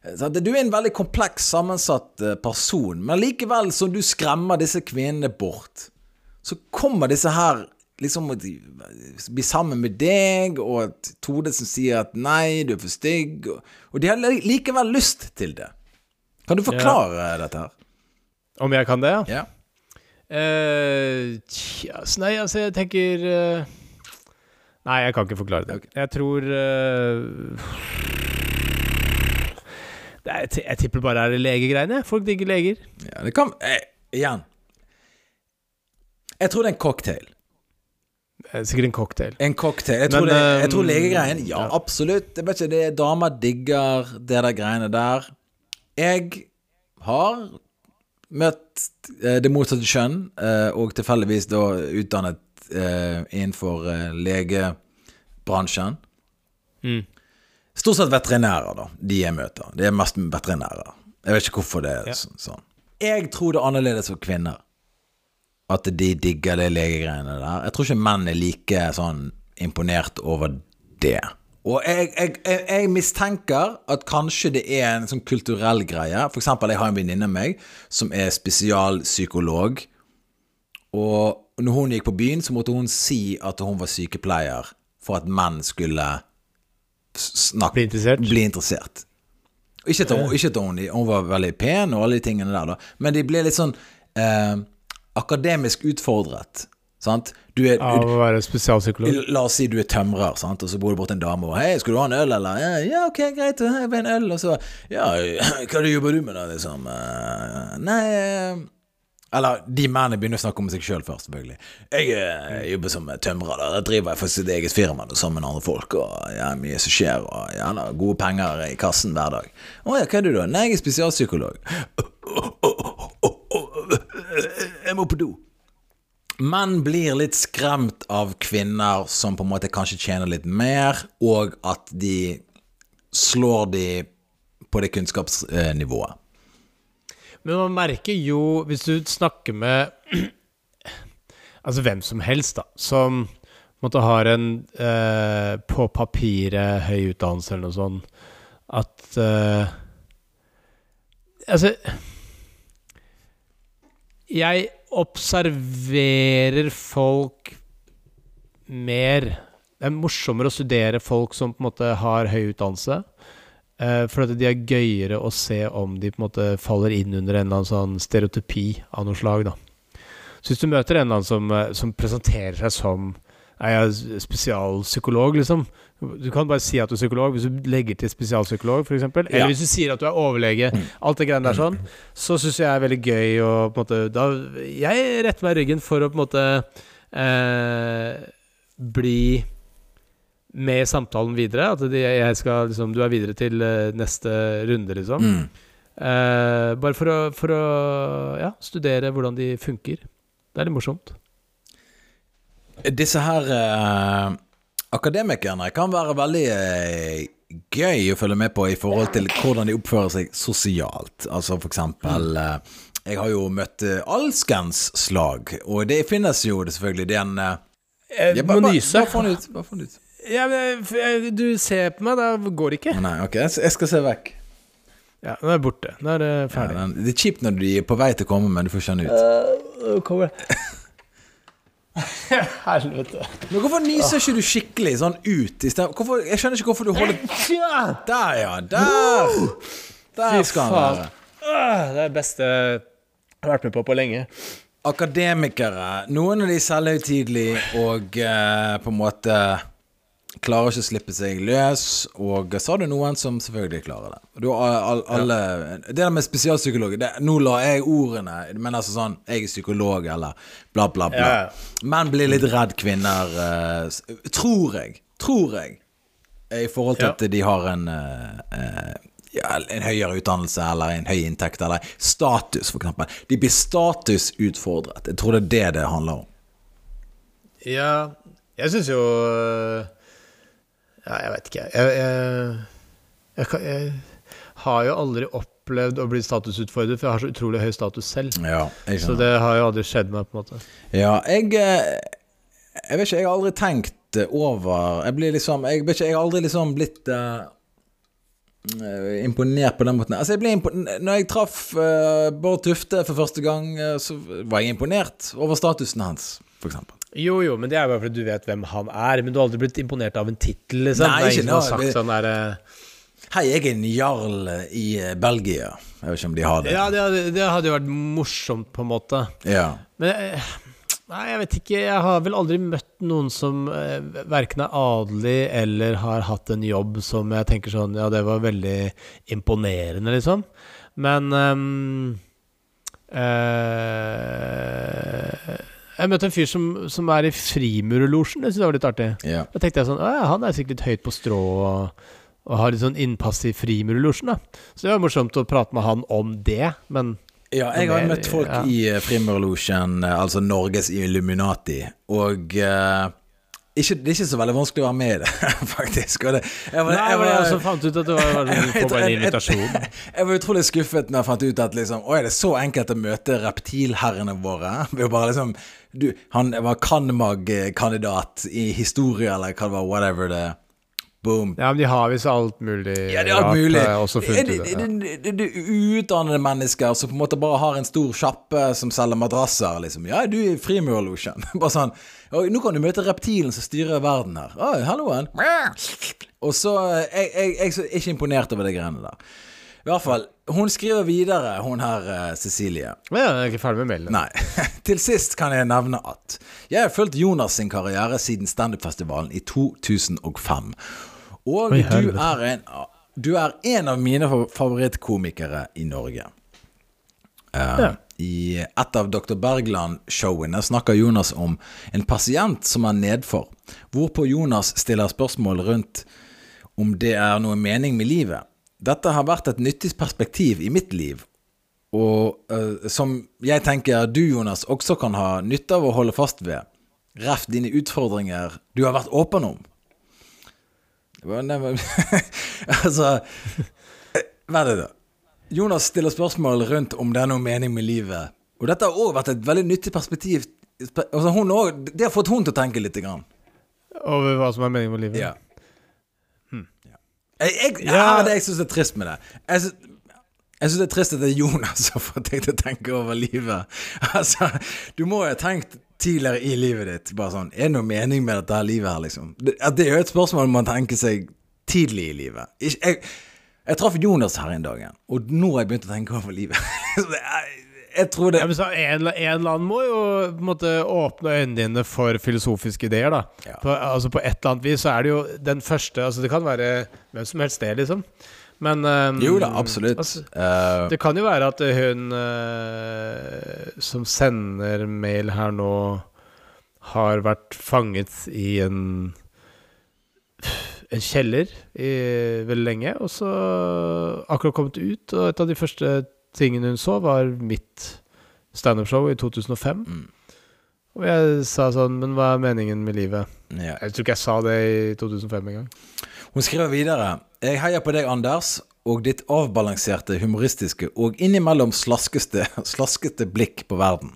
Så at Du er en veldig kompleks sammensatt eh, person, men likevel som du skremmer disse kvinnene bort, så kommer disse her liksom og blir sammen med deg, og at Tode som sier at nei, du er for stygg, og, de har likevel lyst til det. Kan du forklare dette her? Om jeg kan det, ja? Ja. Eh, tja, nei, altså, jeg tenker uh, Nei, jeg kan ikke forklare det. Okay. Jeg tror uh, er, jeg tipper bare er det legegreiene. Folk digger leger. ja det kan eh, Igjen. Jeg tror det er en cocktail. Er sikkert en cocktail. En cocktail. Jeg tror, Men, det, jeg um, tror legegreien Ja, ja. absolutt. Jeg vet ikke, det er Damer digger det der greiene der. Jeg har møtt eh, det motsatte kjønn, eh, og tilfeldigvis da utdannet eh, innenfor eh, legebransjen. Mm. Stort sett veterinærer, da, de jeg møter. Det er mest veterinærer. Jeg vet ikke hvorfor det er Ja. sånn. Jeg tror det er annerledes for kvinner. At de digger det legegreiene der. Jeg tror ikke menn er like sånn imponert over det. Og jeg, jeg, jeg, jeg mistenker at kanskje det er en sånn kulturell greie. For eksempel, jeg har en venninne av meg som er spesialpsykolog. Og når hun gikk på byen, så måtte hun si at hun var sykepleier for at menn skulle s- snakke Bli interessert? Bli interessert. Ikke at, hun, ikke at hun, hun var veldig pen og alle de tingene der, da. Men de ble litt sånn eh, akademisk utfordret. Sant? Du er, Av å være spesialpsykolog. La oss si du er tømrer, sant? og så bor det bort en dame og 'Hei, skal du ha en øl, eller?' 'Ja, ja ok, greit, jeg vil ha en øl.' Og så 'Ja, [CLEARS THROAT] hva jobber du med, da?' liksom. «Eh, 'Nei eh, Eller de mennene begynner å snakke om seg sjøl først, selvfølgelig. 'Jeg jeg jobber som tømrer, da. Driver jeg for sitt eget firma da, sammen med andre folk.' 'Og ja, mye som skjer, og gjerne gode penger i kassen hver dag.' 'Å ja, hva er du, da?' 'Nei, jeg er spesialpsykolog.' Jeg må på do. Menn blir litt skremt av kvinner som på en måte kanskje tjener litt mer, og at de slår de på det kunnskapsnivået. Men man merker jo, hvis du snakker med [CLEARS THROAT] Altså hvem som helst, da, som måtte ha en eh, på papiret høy utdannelse eller noe sånt, at eh, Altså Jeg observerer folk mer Det er morsommere å studere folk som på en måte har høy utdannelse. Eh, for at de er gøyere å se om de på en måte faller inn under en eller annen sånn stereotypi av noe slag. da. Så hvis du møter en eller annen som, eh, som presenterer seg som er jeg spesialpsykolog, liksom. Du kan bare si at du er psykolog hvis du legger til spesialpsykolog, f.eks. Eller Ja. hvis du sier at du er overlege. Alt det greiene der sånn. Så syns jeg er veldig gøy å på en måte da, Jeg retter meg ryggen for å på en måte eh, bli med samtalen videre. At de, jeg skal liksom Du er videre til eh, neste runde, liksom. Mm. Eh, bare for å, for å ja, studere hvordan de funker. Det er litt morsomt. Disse her eh, akademikerne kan være veldig eh, gøy å følge med på i forhold til hvordan de oppfører seg sosialt. Altså for eksempel eh, Jeg har jo møtt eh, alskens slag, og det finnes jo det selvfølgelig den eh, Jeg ja, må bare- nyse. Bare få den ut. Bare få den ut. Ja, men, eh, du ser på meg, da går det ikke. Nei, ok, jeg skal se vekk. Ja, Nå er jeg borte. Nå er det Ja, ferdig. den, det er kjipt når de er på vei til å komme, men du får kjenne ut. Nå kommer det. [LAUGHS] Helvete. Men hvorfor nyser ikke du skikkelig sånn ut? Hvorfor, jeg skjønner ikke hvorfor du holder [LAUGHS] Der, ja! Der! Der skal han være. Ah, Det er det beste jeg har vært med på på lenge. Akademikere. Noen av de selvhøytidelige og uh, på en måte klarer ikke å slippe seg løs. Og så har du noen som selvfølgelig klarer det. Du all, alle Det der med spesialpsykologer det, Nå la jeg ordene Men altså sånn Jeg er psykolog, eller bla, bla, bla. Ja. Menn blir litt redd kvinner, uh, tror jeg. Tror jeg. I forhold til Ja. at de har en uh, uh, ja, en høyere utdannelse eller en høy inntekt eller status, for eksempel. De blir statusutfordret. Jeg tror det er det det handler om. Ja, jeg syns jo Ja, jeg vet ikke. Jeg, jeg, jeg, jeg har jo aldri opplevd å bli statusutfordret, for jeg har så utrolig høy status selv. Ja, Så det har jo aldri skjedd meg, på en måte. Ja, jeg eh, Jeg vet ikke, jeg har aldri tenkt over Jeg blir liksom Jeg vet ikke, jeg har aldri liksom blitt eh, imponert på den måten. Altså, jeg ble Når jeg traff uh, Bård Tufte for første gang, uh, så var jeg imponert over statusen hans, eksempel. Jo, jo, men det er bare fordi du vet hvem han er. Men du har aldri blitt imponert av en tittel, liksom? Nei, det er ikke ingen som har sagt sånn derre Hei, jeg er en jarl i eh, Belgia. Jeg vet ikke om de har det. Ja, det hadde, det hadde jo vært morsomt, på en måte. Ja. Men eh, Nei, jeg vet ikke. Jeg har vel aldri møtt noen som eh, verken er adelig eller har hatt en jobb som jeg tenker sånn Ja, det var veldig imponerende, liksom. Men um, eh, Jeg møtte en fyr som, som er i Frimurerlosjen. Det synes jeg var litt artig. ja. Da tenkte jeg sånn han er sikkert litt høyt på strå og, og har litt sånn innpass i Frimurerlosjen. Så det var morsomt å prate med han om det, men Ja, jeg har møtt folk ja. i eh, Frimurlosjen, eh, altså Norges Illuminati, og uh, ikke, det er ikke så veldig vanskelig å være med i det, [LAUGHS] faktisk. Det, jeg, var, Nei, jeg, var jeg fant ut at det var, var [LAUGHS] sånn, en invitasjon. [LAUGHS] jeg var utrolig skuffet når jeg fant ut at liksom, Oi, det er så enkelt å møte reptilherrene våre. Ved å bare liksom du, Han var Kanmag-kandidat i historie, eller hva det var, whatever det Boom. Ja, men de har visst alt mulig Ja, det er alt mulig. har Det, det, det, er uutdannede mennesker som på en måte bare har en stor sjappe som selger madrasser. Liksom. Ja, du er frimurlosjen. [LAUGHS] Bare sånn «Oi, Nå kan du møte reptilen som styrer verden her. Oi, halloen. Og så eh, Jeg, jeg, jeg er ikke imponert over de greiene der. I hvert fall. Hun skriver videre, hun her eh, Cecilie. Ja, jeg er ikke ferdig med mailen. Nei. [LAUGHS] Til sist kan jeg nevne at jeg har fulgt Jonas sin karriere siden standupfestivalen i 2005. Og Oi, du er, en, du er en av mine favorittkomikere i Norge. Uh, Ja. I et av Dr. Bergland-showene snakker Jonas om en pasient som er nedfor, hvorpå Jonas stiller spørsmål rundt om det er noe mening med livet. Dette har vært et nyttig perspektiv i mitt liv, og uh, som jeg tenker du, Jonas, også kan ha nytte av å holde fast ved. Ref dine utfordringer du har vært åpen om. [LAUGHS] Altså eh, Hva er det, da? Jonas stiller spørsmål rundt om det er noe mening med livet. Og dette har òg vært et veldig nyttig perspektiv. Altså, også, det har fått hun til å tenke litt. Grann. Over hva som er meningen med livet. Ja. Jeg, jeg, Ja. det jeg syns er trist med det. Jeg synes, jeg synes det er trist at det er Jonas som får deg til å tenke over livet. [LAUGHS] Altså, du må jo ha tenkt tidligere i livet ditt bare sånn Er det noe mening med dette livet her, liksom? Det, det er jo et spørsmål man tenker seg tidlig i livet. Jeg, jeg, jeg traff Jonas her en dag, og nå har jeg begynt å tenke over livet. [LAUGHS] Jeg tror det Ja, så en, en eller annen må jo måte åpne øynene dine for filosofiske ideer, da. Ja. På, altså På et eller annet vis så er det jo den første Altså Det kan være hvem som helst det, liksom. Men um, Jo da, absolutt. altså, uh, det kan jo være at hun uh, som sender mail her nå, har vært fanget i en en kjeller i veldig lenge, og så akkurat kommet ut, og et av de første tingene hun så, var mitt standup-show i 2005. Mm. Og jeg sa sånn Men hva er meningen med livet? ja. Jeg tror ikke jeg sa det i 2005 engang. Hun skriver videre Jeg heier på deg, Anders, og ditt avbalanserte, humoristiske og innimellom slaskeste, [LAUGHS] slaskete blikk på verden.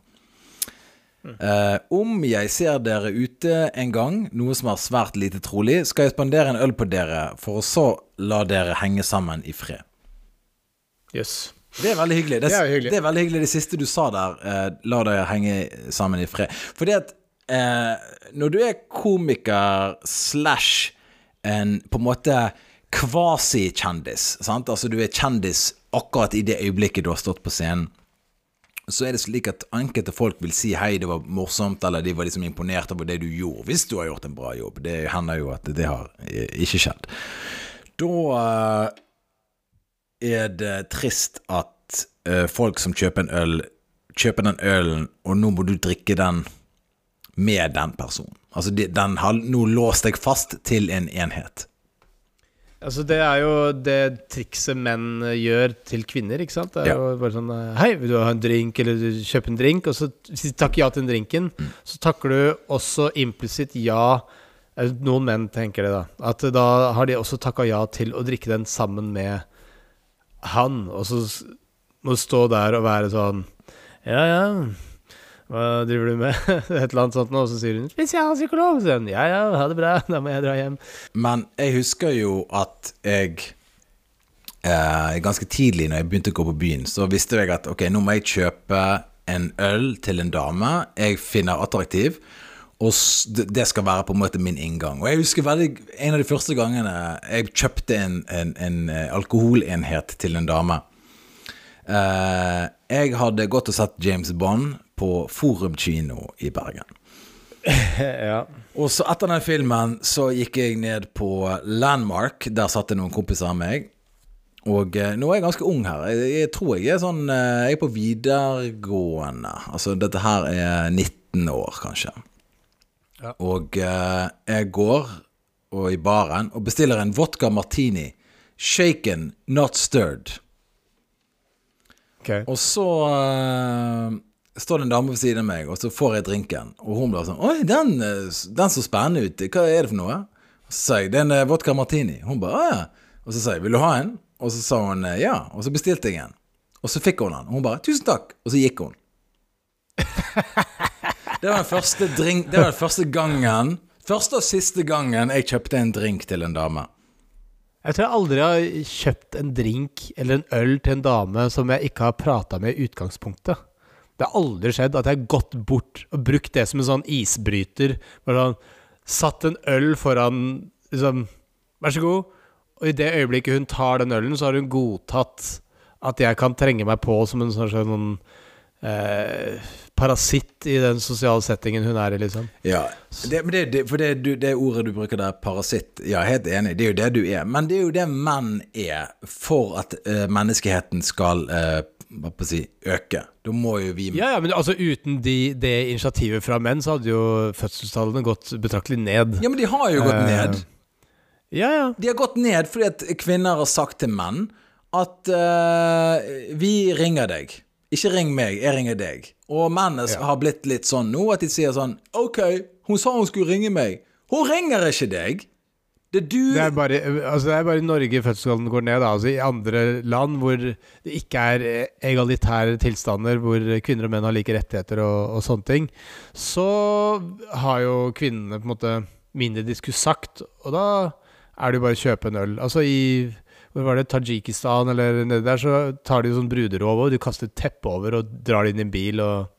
Eh, om jeg ser dere ute en gang, noe som er svært lite trolig, skal jeg spandere en øl på dere, for å så la dere henge sammen i fred. Jøss. Det er veldig hyggelig. Det, Det er hyggelig. det er veldig hyggelig det siste du sa der. Eh, la deg henge sammen i fred. Fordi at eh, når du er komiker slash en på en måte kvasi-kjendis, sant? altså du er kjendis akkurat i det øyeblikket du har stått på scenen, så er det slik at enkelte folk vil si hei, det var morsomt, eller de var liksom imponert over det du gjorde, hvis du har gjort en bra jobb. Det hender jo at det har eh, ikke skjedd. Da eh, er det trist at uh, folk som kjøper en øl, kjøper den ølen, og nå må du drikke den med den personen. Altså, de, den har nå låst deg fast til en enhet. Altså, det er jo det trikset menn eh, gjør til kvinner, ikke sant? Det er Ja. jo bare sånn eh, Hei, vil du ha en drink, eller du kjøper en drink? Og så takker ja til den drinken, så takker du også implisitt ja Noen menn tenker det, da. At da har de også takka ja til å drikke den sammen med han. Og så må du stå der og være sånn Ja, ja. Hva driver du med? [LAUGHS] Et eller annet sånt. Og så sier hun 'spesialpsykolog'. Så ja, ja, ha det bra, da må jeg dra hjem. Men jeg husker jo at jeg eh, Ganske tidlig når jeg begynte å gå på byen, så visste jeg at ok, nå må jeg kjøpe en øl til en dame jeg finner attraktiv, Og det skal være på en måte min inngang. Og jeg husker veldig en av de første gangene jeg kjøpte en, en, en eh, alkoholenhet til en dame. Eh, jeg hadde gått og sett James Bond på Forum kino i Bergen. [LAUGHS] ja. Og så etter den filmen så gikk jeg ned på Landmark. Der satt det noen kompiser av meg. Og eh, nå er jeg ganske ung her. Jeg, jeg tror jeg er sånn eh, Jeg er på videregående. Altså dette her er 19 år, kanskje. Ja. Og eh, jeg går og i baren og bestiller en vodka martini. Shaken, not stirred. Okay. Og så eh, står det en dame ved siden av meg, og så får jeg drinken. Og hun blir sånn Oi, den, eh, den så spennende ut. Hva er det for noe? Og så sier jeg det er en eh, vodka martini. Hun bare Å ja. Og så sier jeg vil du ha en? Og så sa hun eh, ja. Og så bestilte jeg en. Og så fikk hun den. Og hun bare tusen takk. Og så gikk hun. [LAUGHS] Det var den første drink Det var den første gangen Første og siste gangen jeg kjøpte en drink til en dame. Jeg tror jeg aldri har kjøpt en drink eller en øl til en dame som jeg ikke har prata med i utgangspunktet. Det har aldri skjedd at jeg har gått bort og brukt det som en sånn isbryter. Bare sånn, satt en øl foran liksom Vær så god. Og i det øyeblikket hun tar den ølen, så har hun godtatt at jeg kan trenge meg på som en sånn, sånn eh, parasitt i den sosiale settingen hun er i, liksom. Ja, det, men det, det, for det, du, det ordet du bruker der, parasitt, ja, helt enig, det er jo det du er. Men det er jo det menn er for at uh, menneskeheten skal uh, hva på å si, øke. Da må jo vi Ja, ja, men altså uten de, det initiativet fra menn, så hadde jo fødselstallene gått betraktelig ned. Ja, men de har jo gått ned. Ja, ja. De har gått ned fordi at kvinner har sagt til menn at uh, vi ringer deg. Ikke ring meg, jeg ringer deg. Og mennene Ja. har blitt litt sånn nå at de sier sånn OK, hun sa hun skulle ringe meg. Hun ringer ikke deg. Det er du Det er bare, altså det er bare i Norge fødselsgallen går ned. da. Altså I andre land hvor det ikke er eh, egalitære tilstander, hvor kvinner og menn har like rettigheter og, og sånne ting, så har jo kvinnene på en måte mindre diskus sagt, og da er det jo bare å kjøpe en øl. Altså i hvor var det, Tajikistan eller nedi der, så tar de sånn bruderov og du kaster teppe over og drar inn i en bil og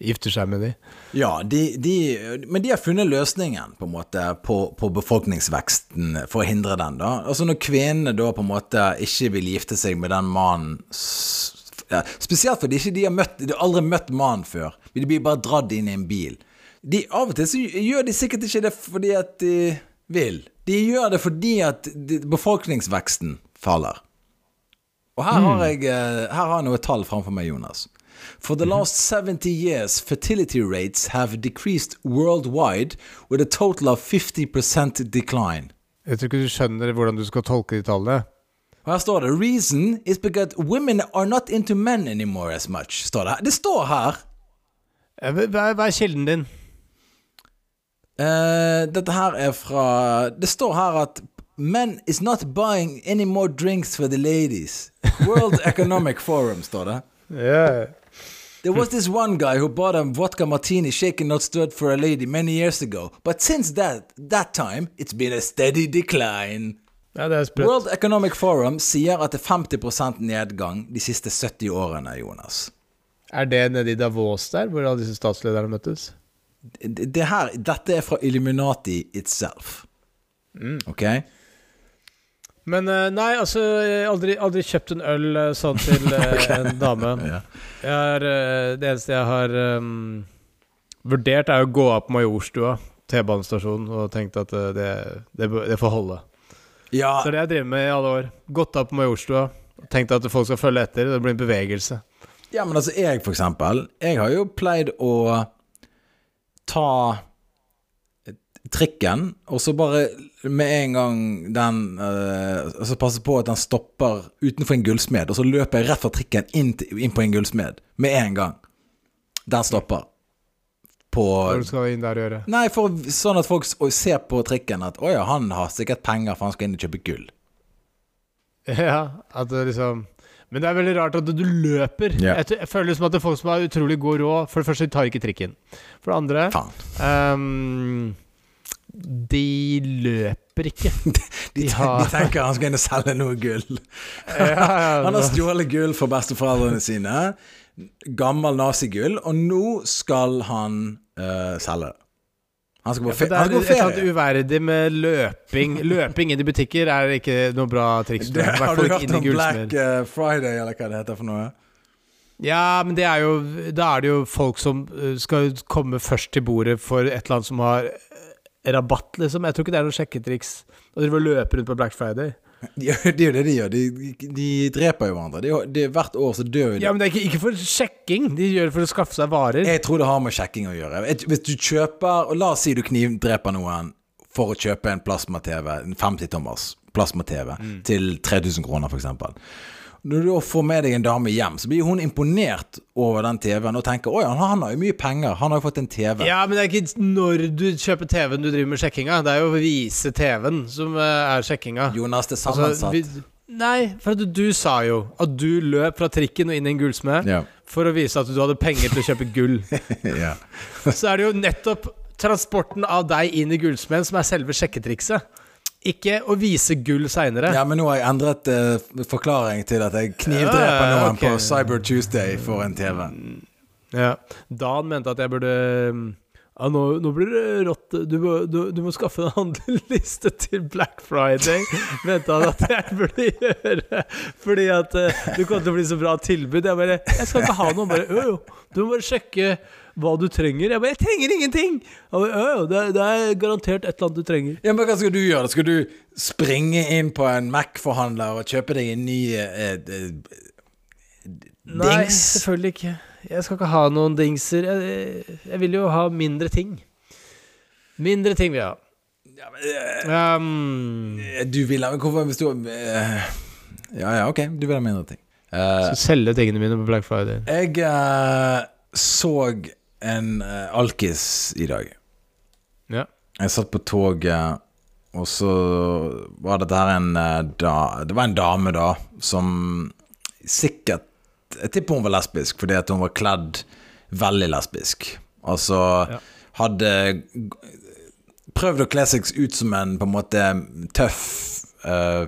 gifter seg med de. Ja, de, de, men de har funnet løsningen på en måte på, på befolkningsveksten for å hindre den. da. Altså Når kvinnene da på en måte ikke vil gifte seg med den mannen ja, Spesielt fordi de, de har møtt De aldri møtt mannen før. De blir bare dratt inn i en bil. De, av og til så gjør de sikkert ikke det fordi at de vil. De gjør det fordi at befolkningsveksten faller. Og her har jeg, eh, her har jeg noe tall framfor meg, Jonas. For the last 70 years, fertility rates have decreased worldwide with a total of 50% decline. Jeg tror ikke du skjønner hvordan du skal tolke de tallene. Og her står det Reason is because women are not into men anymore as much. Står det. Det står her. Eh, hva er kilden din? Uh, dette her er fra Det står her at Men is not buying any more drinks for the ladies. World [LAUGHS] Economic Forum, står det. Yeah. There was this one guy who bought a vodka martini shaken not stirred for a lady many years ago, but since that that time it's been a steady decline. Ja, det er sprøtt. World Economic Forum sier at det er 50% nedgang de siste 70 årene, Jonas. Er det nede i Davos der, hvor alle disse statslederne møttes? Det, det her, dette er fra Illuminati itself. Ok? Men eh, nei, altså jeg har aldri, aldri kjøpt en øl eh, sånn til eh, [LAUGHS] en dame. [LAUGHS] Eh, det eneste jeg har um, vurdert, er å gå av på Majorstua, T-banestasjonen, og tenkt at det, det, det får holde. Ja, Så det har jeg drevet med i alle år. Gått av på Majorstua, tenkt at folk skal følge etter. Det blir en bevegelse. ja, men altså, jeg for eksempel, jeg har jo pleid å ta trikken, og så bare med en gang den uh, Så passer på at den stopper utenfor en gullsmed, og så løper jeg rett fra trikken inn, inn på en gullsmed. Med en gang. Den stopper. På Hva du inn der og gjøre? Nei, for sånn at folk ser på trikken at å ja, han har sikkert penger, for han skal inn og kjøpe gull. [LAUGHS] Ja, at det liksom Men det er veldig rart at du løper. Yeah. Jeg, jeg føler liksom at det er folk som har utrolig god råd. For det første, de tar ikke trikken. For det andre Faen. ehm, De løper ikke. [LAUGHS] De, De har- de tenker han skal inn og selge noe gull. [LAUGHS] ja, ja, Han har stjålet gull for besteforeldrene sine. Gammel nazigull. Og nå skal han uh, selge det. Han skal på, For ja, det er ferie. på et eller annet uverdig med løping. Løping inn i butikker er ikke noe bra triks. Det, har du hørt om. Black eh, Friday, eller hva det heter for noe? Ja, men det er jo Da er det jo folk som uh, skal komme først til bordet for et eller annet som har rabatt, liksom. Jeg tror ikke det er noe sjekketriks å drive og løpe rundt på Black Friday. De, det er jo det de gjør. De, de dreper jo hverandre. De, de, hvert år så dør de. Ja, men det er ikke, ikke for sjekking. De gjør det for å skaffe seg varer. Jeg tror det har med sjekking å gjøre. Hvis du kjøper og La oss si du knivdreper noen for å kjøpe en plasma-TV, en 50-tommers plasma-TV, til 3000 kroner, f.eks. Når du får med deg en dame hjem, så blir hun imponert over den TV-en og tenker oi, han, han har jo mye penger, han har jo fått en TV. Ja, men det er ikke når du kjøper TV-en du driver med sjekkinga. Det er jo å vise TV-en som uh, er sjekkinga. Jonas, det er Altså, sammensatt. vi, nei, for at du sa jo at du løp fra trikken og inn i en gullsmed Ja. for å vise at du hadde penger til å kjøpe gull. [LAUGHS] ja. Så er det jo nettopp transporten av deg inn i gullsmeden som er selve sjekketrikset. Ikke å vise gull seinere. ja, men nå har jeg endret uh, forklaring til at jeg knivdreper noen okay. på Cyber Tuesday for en TV. Ja. Dan mente at jeg burde ja, nå, nå blir det rått. Du du, du må skaffe en handleliste til Black Friday. [LAUGHS] Mente han at jeg burde gjøre. Fordi at uh, det kommer til å bli så bra tilbud. Jeg bare Jeg skal ikke ha noe. Bare, jo, jo. Du må bare sjekke hva du trenger. Jeg bare Jeg trenger ingenting! Jo, jo, det, er- det er garantert et eller annet du trenger. Ja, men Hva skal du gjøre? Skal du springe inn på en Mac-forhandler og kjøpe deg en ny eh, eh, Nei, selvfølgelig ikke. Jeg skal ikke ha noen dingser. Jeg, jeg vil jo ha mindre ting. Mindre ting vil jeg ha. Ja, men, øh, Um, Du vil ha Hvorfor hvis du øh, Ja, ja, ok. Du vil ha mindre ting. Uh, skal selge tingene mine på Black Friday. jeg uh, så en uh, alkis i dag. Ja. Jeg satt på toget, og så var dette her en uh, da, Det var en dame, da, som sikkert Jeg tipper hun var lesbisk, fordi at hun var kledd veldig lesbisk. Altså Ja. hadde prøvd å kle seg ut som en på en måte tøff eh,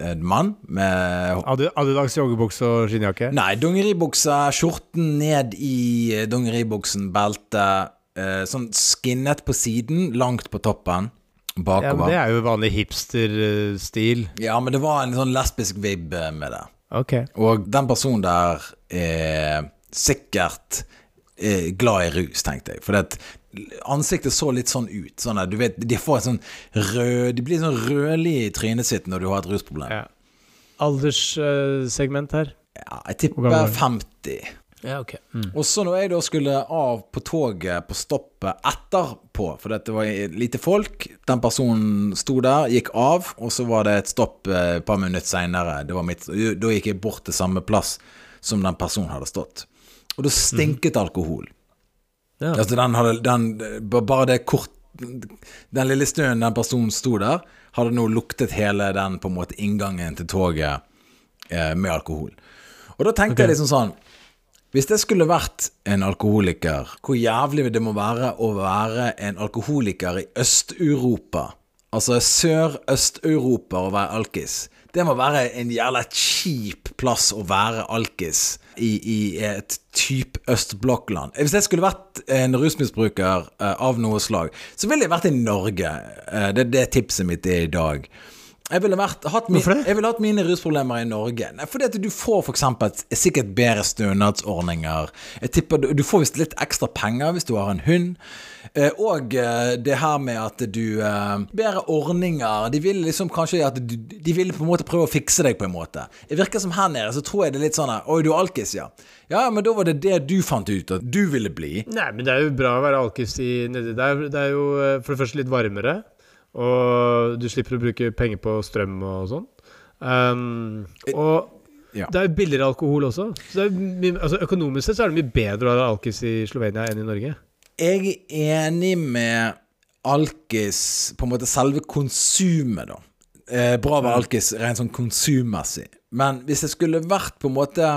en mann med Adi- Adidas joggebukse og skinnjakke? Nei, dongeribukse, skjorten ned i Dungeribuksen, dongeribuksen, belte. Eh, sånn skinnet på siden, langt på toppen. Ja, men det er jo vanlig hipster-stil. men det var en sånn lesbisk vibb eh, med det. Okay. Og den personen der er sikkert eh, glad i rus, tenkte jeg. For det ansiktet så litt sånn ut. Sånn at du vet, de får et sånn rød De blir sånn rødlige i trynet sitt når du har et rusproblem. Ja. Alderssegment her? Ja, jeg tipper gammel er du? 50. Ja, okay. Mm. Og så når jeg da skulle av på toget på stoppet etterpå, for det var lite folk, den personen sto der, gikk av, og så var det et stopp eh, et par minutter seinere. Da gikk jeg bort til samme plass som den personen hadde stått. Og da stinket alkohol. Ja. Altså den hadde den, Bare det kort Den lille stunden den personen sto der, hadde nå luktet hele den på en måte inngangen til toget eh, med alkohol. Og da tenkte okay. jeg liksom sånn Hvis det skulle vært en alkoholiker, hvor jævlig det må være å være en alkoholiker i Øst-Europa? Altså Sør-Øst-Europa å være alkis. Det må være en jævla kjip plass å være alkis i, i et type østblokkland. Hvis jeg skulle vært en rusmisbruker eh, av noe slag, så ville jeg vært i Norge. Eh, det er tipset mitt i dag. Jeg ville, vært, hatt min, jeg ville hatt mine rusproblemer i Norge. Nei, fordi at du får for eksempel sikkert bedre stønadsordninger. Jeg tipper du, du får visst litt ekstra penger hvis du har en hund. Eh, og eh, det her med at du eh, Bedre ordninger. De vil liksom kanskje at du, De vil på en måte prøve å fikse deg på en måte. Det virker som her nede så tror jeg det er litt sånn Oi, du er alkis, ja. Ja, men da var det det du fant ut at du ville bli. Nei, men det er jo bra å være alkis i nedi der. Det er jo eh, for det første litt varmere, og du slipper å bruke penger på strøm og sånn. Um, og Ja. det er jo billigere alkohol også. Så mye, altså økonomisk sett så er det mye bedre å ha alkis i Slovenia enn i Norge. Jeg er enig med alkis på en måte selve konsumet, da. Eh, bra å være alkis rent sånn konsummessig. Men hvis jeg skulle vært på en måte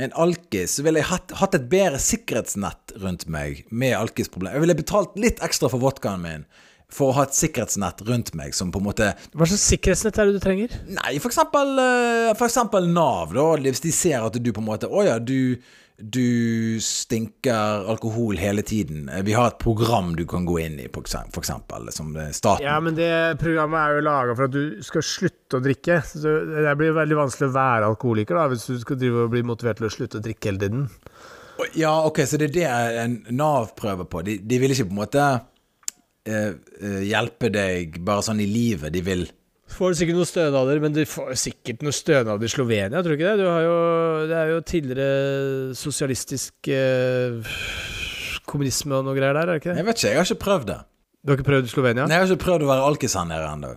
en alkis, så ville jeg hatt, hatt et bedre sikkerhetsnett rundt meg med alkisproblemer. Jeg ville betalt litt ekstra for vodkaen min. For å ha et sikkerhetsnett rundt meg som på en måte Hva slags sikkerhetsnett er det du trenger? Nei, for eksempel, eh, for eksempel Nav, da. Hvis de ser at du på en måte Å ja, du, du stinker alkohol hele tiden. Eh, Vi har et program du kan gå inn i, for eksempel, som er staten. Ja, men det programmet er jo laga for at du skal slutte å drikke. Så det blir veldig vanskelig å være alkoholiker da, hvis du skal drive og bli motivert til å slutte å drikke hele tiden. Ja, ok, så det er det en Nav prøver på. De, de vil ikke på en måte eh, eh, hjelpe deg bare sånn i livet. De vil Får du sikkert noen stønader, men du får sikkert noen stønader i Slovenia, tror du ikke det? Du har jo, det er jo tidligere sosialistisk eh, kommunisme og noe greier der, er det ikke det? Jeg vet ikke, jeg har ikke prøvd det. Du har ikke prøvd Slovenia? Nei, jeg har ikke prøvd å være alkis her nede ennå.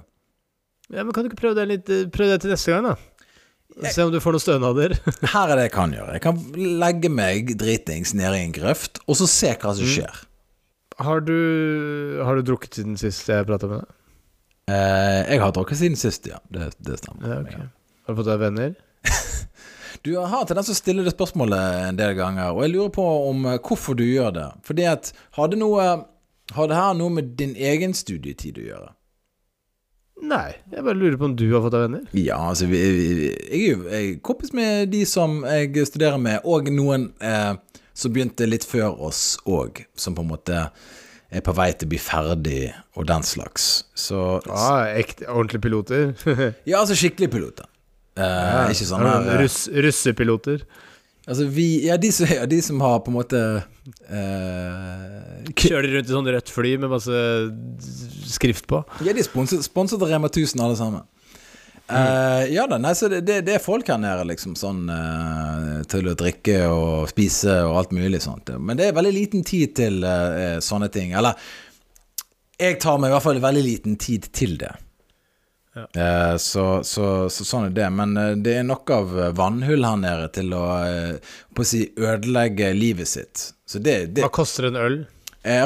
Ja, men Kan du ikke prøve det litt prøve det til neste gang, da? Se om du får noen stønader. Her er det jeg kan gjøre. Jeg kan legge meg dritings nede i en grøft, og så se hva som skjer. Har du, har du drukket siden sist jeg prata med deg? Eh, jeg har drukket siden sist, ja. Det, det stemmer. Ja, ok. Har du fått deg venner? [LAUGHS] Du har tendens til å stille det spørsmålet en del ganger, og jeg lurer på om eh, hvorfor du gjør det. Fordi at Har det noe Har det her noe med din egen studietid å gjøre? Nei, jeg bare lurer på om du har fått deg venner. Ja, altså vi, vi, Jeg er jo kompis med de som jeg studerer med, og noen eh, som begynte litt før oss òg, som på en måte er på vei til å bli ferdig, og den slags. Så Ah, ekte, ordentlige piloter. [LAUGHS] Ja, altså skikkelige piloter. Eh, ikke sånn Ja, eh, Russ, russepiloter. Altså vi Ja, de som, ja, de som har på en måte eh, Kjører de rundt i sånn rødt fly med masse skrift på? Ja, de er sponset, sponset av Rema 1000 alle sammen. Eh, ja da, nei, så det, det, det er folk her nede, liksom, sånn uh, til å drikke og spise og alt mulig sånt. Men det er veldig liten tid til uh, sånne ting. Eller jeg tar meg i hvert fall veldig liten tid til det. Ja. Så, så, så sånn er det. Men det er nok av vannhull her nede til å, på å si, ødelegge livet sitt. Så det, det Hva koster en øl?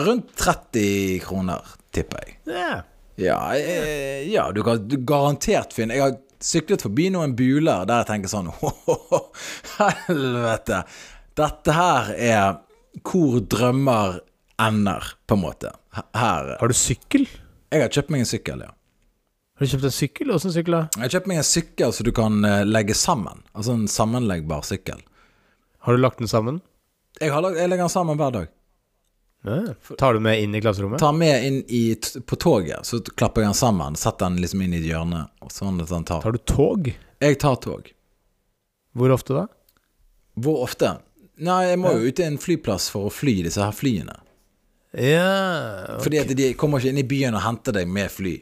rundt 30 kroner, tipper jeg. Ja. Ja, jeg, ja du kan du garantert finne Jeg har syklet forbi noen buler der jeg tenker sånn [LAUGHS] Helvete! Dette her er hvor drømmer ender, på en måte. Her. Har du sykkel? Jeg har kjøpt meg en sykkel, ja. Har du kjøpt en sykkel? Åssen sykkel? Jeg har kjøpt meg en sykkel så du kan eh, legge sammen. Altså en sammenleggbar sykkel. Har du lagt den sammen? Jeg, har, jeg legger den sammen hver dag. Ja. Tar du med inn i klasserommet? Tar med inn i, på toget, så klapper jeg den sammen. Setter den liksom inn i et hjørne. Sånn at den tar. Tar du tog? Jeg tar tog. Hvor ofte da? Hvor ofte? Nei, jeg må jo ut til en flyplass for å fly disse her flyene. Ja Fordi at de kommer ikke inn i byen og henter deg med fly.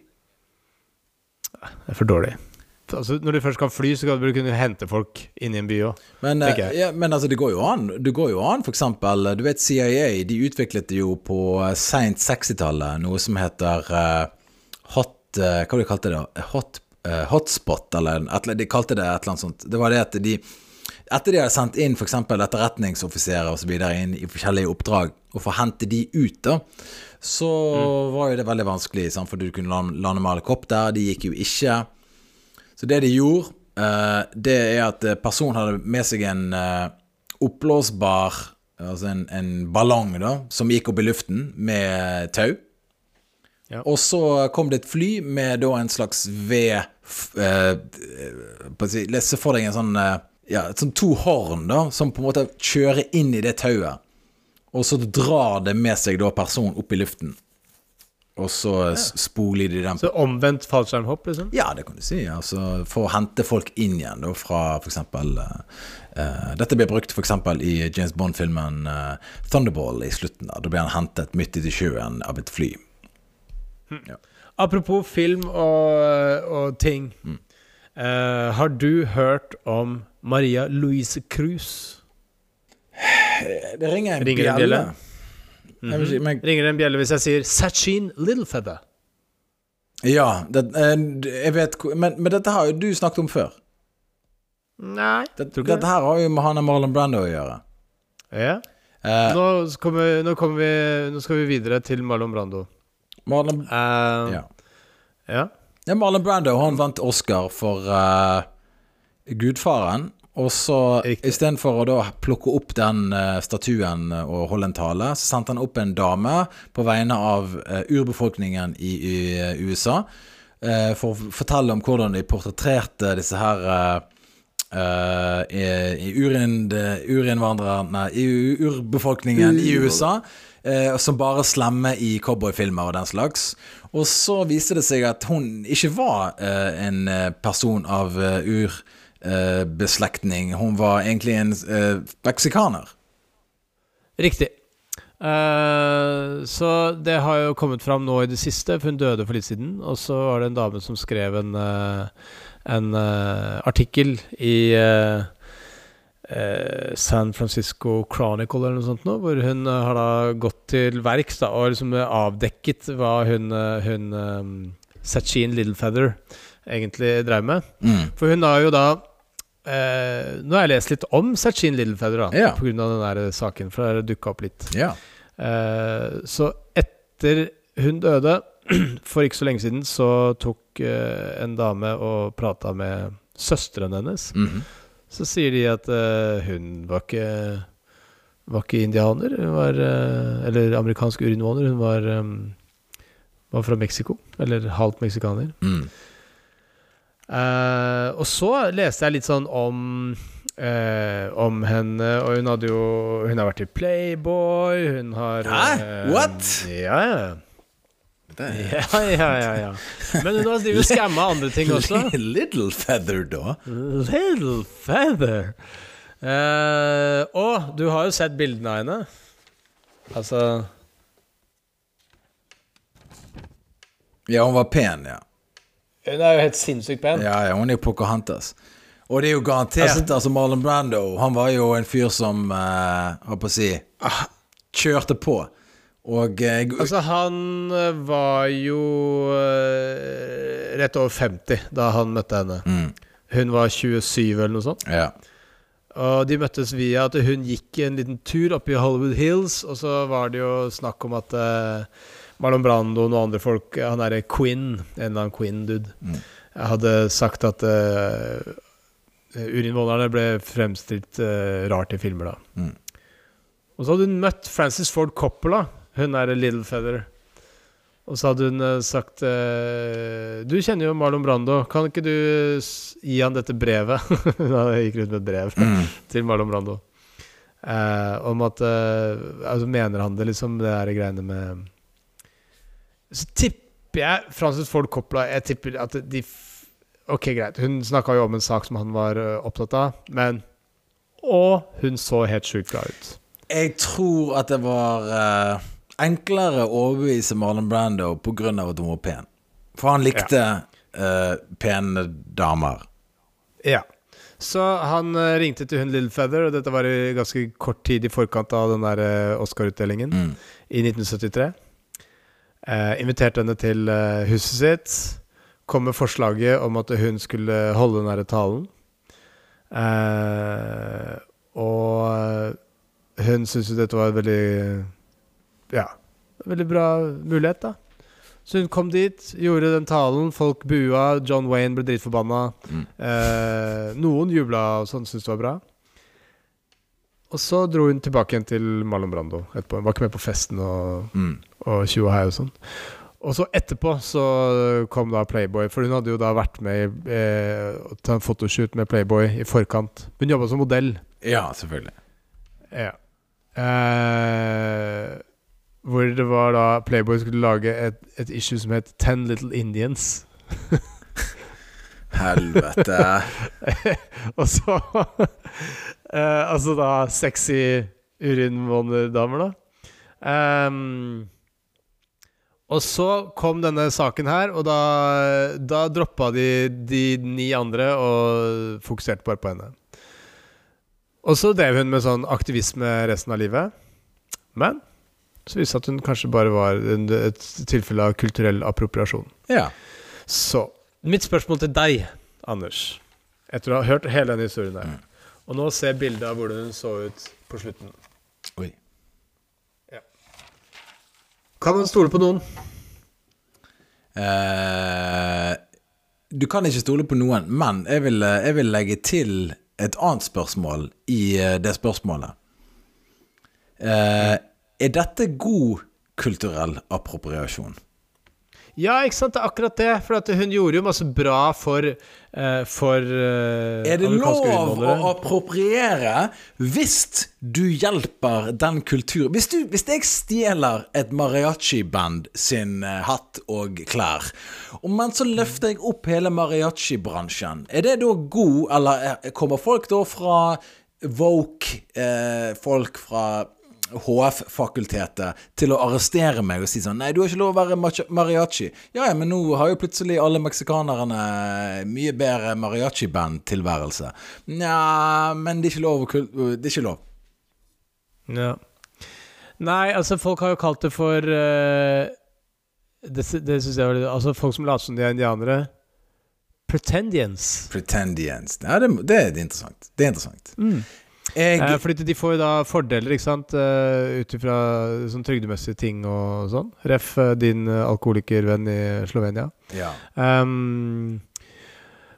Det er for dårlig. Altså, når du først kan fly, så kan du kunne hente folk inn i en by òg. Men, eh, ja, men altså, det går jo an. Det går jo an, eksempel Du vet CIA, de utviklet jo på eh, seint 60-tallet noe som heter uh, hot uh, Hva de kalte det? da? Hot, uh, hotspot, eller eller- De kalte det et eller annet sånt. Det var det at de Etter de hadde sendt inn f.eks. etterretningsoffiserer osv. inn i forskjellige oppdrag, og for å hente de ut, da, så var jo det veldig vanskelig, sant? for du kunne lande med helikopter. De gikk jo ikke. Så det de gjorde, eh, det er at eh, personen hadde med seg en eh, oppblåsbar Altså en, en ballong, da, som gikk opp i luften med tau. Ja. Og så kom det et fly med da en slags ved eh, Se for deg en sånn Ja, sånn to horn, da, som på en måte kjører inn i det tauet. Og så drar det med seg da personen opp i luften. Og så ja. spoler de den Så omvendt fallskjermhopp, liksom? ja, det kan du si. Altså, for å hente folk inn igjen, da, fra f.eks. Uh, dette blir brukt f.eks. i James Bond-filmen uh, Thunderball i slutten. Da Da blir han hentet midt ute i sjøen av et fly. Apropos film og, og ting. Mm. Uh, har du hørt om Maria Louise Cruz? Det ringer en Ringer en bjelle. Bjelle? Jeg si, men, Ringer det en bjelle hvis jeg sier Sachin Littlefeather? ja, det, eh, jeg vet men, men dette har jo du snakket om før. Nei. Det, dette her har jo med han og Marlon Brando å gjøre. Ja. Eh, Nå, kommer, nå, kommer vi, nå skal vi videre til Marlon Brando. Marlon, uh, ja. ja. ja, Marlon Brando han vant Oscar for uh, Gudfaren. Og så istedenfor å da plukke opp den eh, statuen og holde en tale, så sendte han opp en dame på vegne av eh, urbefolkningen i, i eh, USA eh, for å fortelle om hvordan de portretterte disse her eh, eh, i, i urinnvandrerne i urbefolkningen i USA. Uh, som bare slemme i cowboyfilmer og den slags. Og så viste det seg at hun ikke var uh, en eh, person av uh, urbeslektning. hun var egentlig en eh, meksikaner. Riktig. Uh, så det har jo kommet fram nå i det siste, for hun døde for litt siden. Og så var det en dame som skrev en, uh, en uh, artikkel i eh, eh, San Francisco Chronicle eller noe sånt nå, hvor hun eh, har da gått til verks da, og liksom eh, avdekket hva hun, eh, hun um, Sachin Littlefeather egentlig drev med. Mm. For hun har jo da eh, Nå har jeg lest litt om Sachin Littlefeather, Ja. av den der saken, for det dukka opp litt. Ja. Eh, så etter hun døde, [CLEARS THROAT] for ikke så lenge siden, så tok eh, en dame og prata med søsteren hennes. Mhm. Så sier de at eh, hun var ikke var ikke indianer, hun var eh, Eller amerikansk urinvåner. Hun var, um, var fra Mexico. Eller halvt meksikaner. Mm. Eh, og så leste jeg litt sånn om uh, Om henne, og hun hadde jo Hun har vært i Playboy, hun har Hæ? Uh, What? Ja, ja. Det er Ja, ja, ja, ja. Men hun har drevet og [LAUGHS] skamma andre ting også. Little feather, da. Little feather. Og du har jo sett bildene av henne. Altså Ja, hun var pen, ja. Hun er jo helt sinnssykt pen. Ja, ja, hun er jo Pocahontas. Og det er jo garantert altså, Marlon Brando Han var jo en fyr som uh, Hva på å si ah, Kjørte på. Og uh, Altså, han eh, var jo uh, rett over 50 da han møtte henne. mm, Hun var 27 eller noe sånt. Ja. Og de møttes via at hun gikk en liten tur opp i Hollywood Hills, og så var det jo snakk om at eh, Marlon Brando og noen andre folk Han derre Quinn, en eller annen Quinn-dude, Mm. hadde sagt at uh, urinnvånerne ble fremstilt uh, rart i filmer, da. Mm. Og så hadde hun møtt Frances Ford Coppola, hun er Little Feather. Og så hadde hun eh, sagt eh, Du kjenner jo Marlon Brando, kan ikke du gi han dette brevet? [LAUGHS] Hun gikk rundt med et brev Mm. [LAUGHS] til Marlon Brando. Eh, om at eh, Altså, mener han det, liksom, det her greiene med Så tipper jeg Francis Ford Coppola Jeg tipper at de Ok, greit. Hun snakka jo om en sak som han var opptatt av, men Og hun så helt sjukt bra ut. Jeg tror at det var uh, enklere å overbevise Marlon Brando pga. at hun var pen. For han likte eh, pene damer. Ja. Så han uh, ringte til hun Little Feather, og dette var i ganske kort tid i forkant av den der Oscar-utdelingen Mm. i 1973. Eh, inviterte henne til eh, huset sitt. Kom med forslaget om at hun skulle holde den derre talen. Eh, og hun syntes jo dette var en veldig Ja, veldig bra mulighet, da. Så hun kom dit, gjorde den talen, folk bua, John Wayne ble dritforbanna. Mm. Eh, noen jubla og sånn, syntes det var bra. Og så dro hun tilbake igjen til Marlon Brando etterpå. Hun var ikke med på festen og, Mm. Og tjo og hei og sånn. Og så etterpå så kom da Playboy, for hun hadde jo da vært med i eh, en fotoshoot med Playboy i forkant. Hun jobba som modell. Ja, selvfølgelig. Ja. Eh, hvor det var da Playboy skulle lage et, et issue som het Ten Little Indians. [LAUGHS] Helvete. [LAUGHS] Og så [LAUGHS] eh, Altså da sexy urinvånerdamer, da. Ehm, og så kom denne saken her, og da, da droppa de de ni andre og fokuserte bare på henne. Og så drev hun med sånn aktivisme resten av livet. Men så viste det seg at hun kanskje bare var et tilfelle av kulturell appropriasjon. Ja. Så mitt spørsmål til deg, Anders, etter å ha hørt hele denne historien her, og nå se bildet av hvordan hun så ut på slutten Oi. Kan man stole på noen? Uh, du kan ikke stole på noen, men jeg vil, jeg vil legge til et annet spørsmål i eh, det spørsmålet. Uh, er dette god kulturell appropriasjon? Ja, ikke sant. Det er akkurat det. For hun gjorde jo masse bra for, uh, for uh, Er det lov å appropriere hvis du hjelper den kulturen hvis, du, hvis jeg stjeler et mariachi-band sin uh, hatt og klær, og men så løfter jeg opp hele mariachi-bransjen, er det da god, eller kommer folk da fra Voke, eh, folk fra HF-fakultetet til å arrestere meg og si sånn Nei, du har ikke lov å være mariachi. Ja, ja, men nå har jo plutselig alle meksikanerne mye bedre mariachi-band-tilværelse. Nja, men det er ikke lov Det er ikke lov. Ja. Nei, altså, folk har jo kalt det for uh, Det, det syns jeg var litt Altså, folk som later som de er indianere. Pretendians. Pretendians. Ja, det, det er interessant. Det er interessant. Jeg, Eh, fordi de får jo da fordeler, ikke sant, uh, ut ifra sånn trygdemessige ting og sånn. Ref. eh, din eh, alkoholikervenn i Slovenia. ja. Um,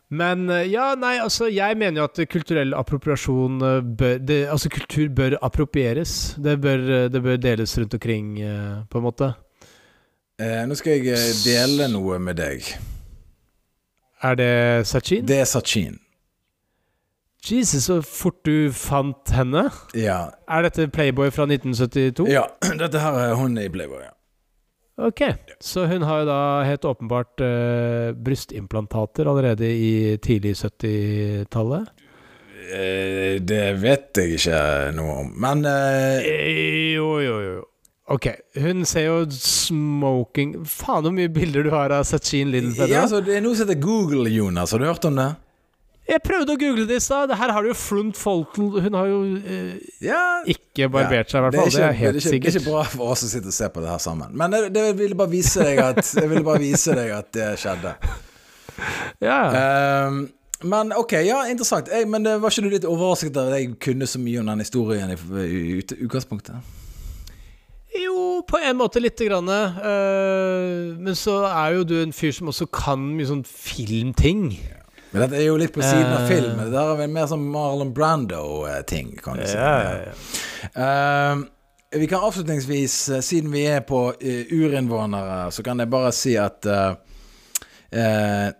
men eh, ja, nei, altså jeg mener jo at kulturell appropriasjon eh, bør det, Altså kultur bør approprieres. Det bør, eh, det bør deles rundt omkring, eh, på en måte. eh, nå skal jeg eh, dele noe med deg. Er det Sachin? Det er Sachin. Jesus, så fort du fant henne. Ja. Er dette Playboy fra 1972? ja. [CLEARS THROAT] Dette her er hun i Playboy, ja. Ok, så hun har jo da helt åpenbart uh, brystimplantater allerede i tidlig 70-tallet. Eh, det vet jeg ikke noe om. Men Eh, Jo, jo, jo. Ok, hun ser jo smoking Faen hvor mye bilder du har av Sachin Lindfeld. ja, altså, det er noe som heter Google, Jonas. Har du hørt om det? Jeg prøvde å google det i stad. Her har du jo Flunt Folton Hun har jo eh, Ja. ikke barbert seg, i hvert fall. Det er helt det, er ikke, det er ikke bra for oss å sitte og se på det her sammen. Men jeg, jeg ville bare vise deg at [LAUGHS] bare vise deg at det skjedde. Ja. Ehm, men ok, ja, interessant. Jeg, men var ikke du litt overrasket over at jeg kunne så mye om den historien i, i, ut- utgangspunktet? Jo, på en måte lite grann. Uh, men så er jo du en fyr som også kan mye sånn filmting. Men dette er jo litt på siden av Eh. film. Det der er mer sånn Marlon Brando-ting, kan du si. Ehm, vi kan avslutningsvis, eh, siden vi er på eh, urinnvånere, så kan jeg bare si at eh, eh,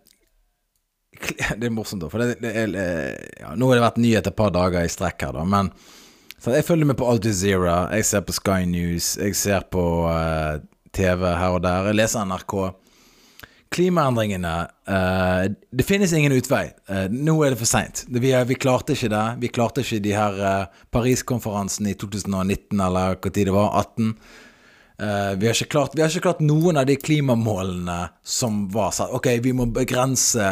[LAUGHS] Det er morsomt, da. For det, det er, eh, ja, nå har det vært nyheter et par dager i strekk her, da. Men så jeg følger med på Al Jazeera, jeg ser på Sky News, jeg ser på uh, TV her og der. Jeg leser NRK. Klimaendringene uh, Det finnes ingen utvei. Uh, nå er det for seint. Vi, vi klarte ikke det. Vi klarte ikke de her uh, Paris-konferansen i 2019, eller hva tid det var? 18. Eh, vi, har klart, vi har ikke klart noen av de klimamålene som var satt. Ok, vi må begrense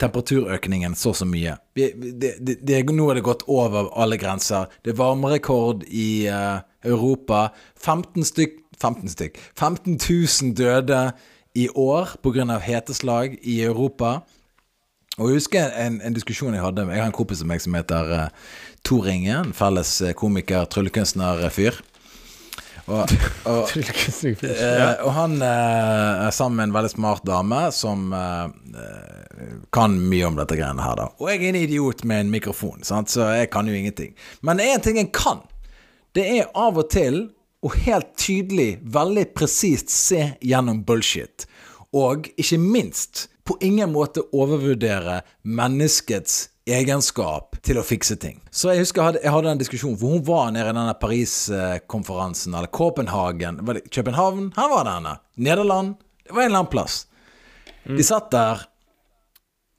temperaturøkningen så og så mye. Vi, det, det, det, nå er det gått over alle grenser. Det er varmerekord i Europa. 15 stykk 15 stykk 15 000 døde i år pga. heteslag i Europa. Og jeg husker en, en diskusjon jeg hadde Jeg har en kompis av meg som heter uh, Tor Inge. En felles eh, komiker, tryllekunstner-fyr. Og, og, [LAUGHS] uh, og han uh, er sammen med en veldig smart dame som uh, kan mye om dette greiene her, da. Og jeg er en idiot med en mikrofon, sant? så jeg kan jo ingenting. Men én ting jeg kan, det er av og til å helt tydelig, veldig presist se gjennom bullshit. Og ikke minst på ingen måte overvurdere menneskets egenskap til å fikse ting. Så jeg husker jeg hadde, jeg hadde en diskusjon, for hun var nede i denne Paris-konferansen, eller Copenhagen var det København? Her var det henne. Nederland? Det var en eller annen plass. De satt der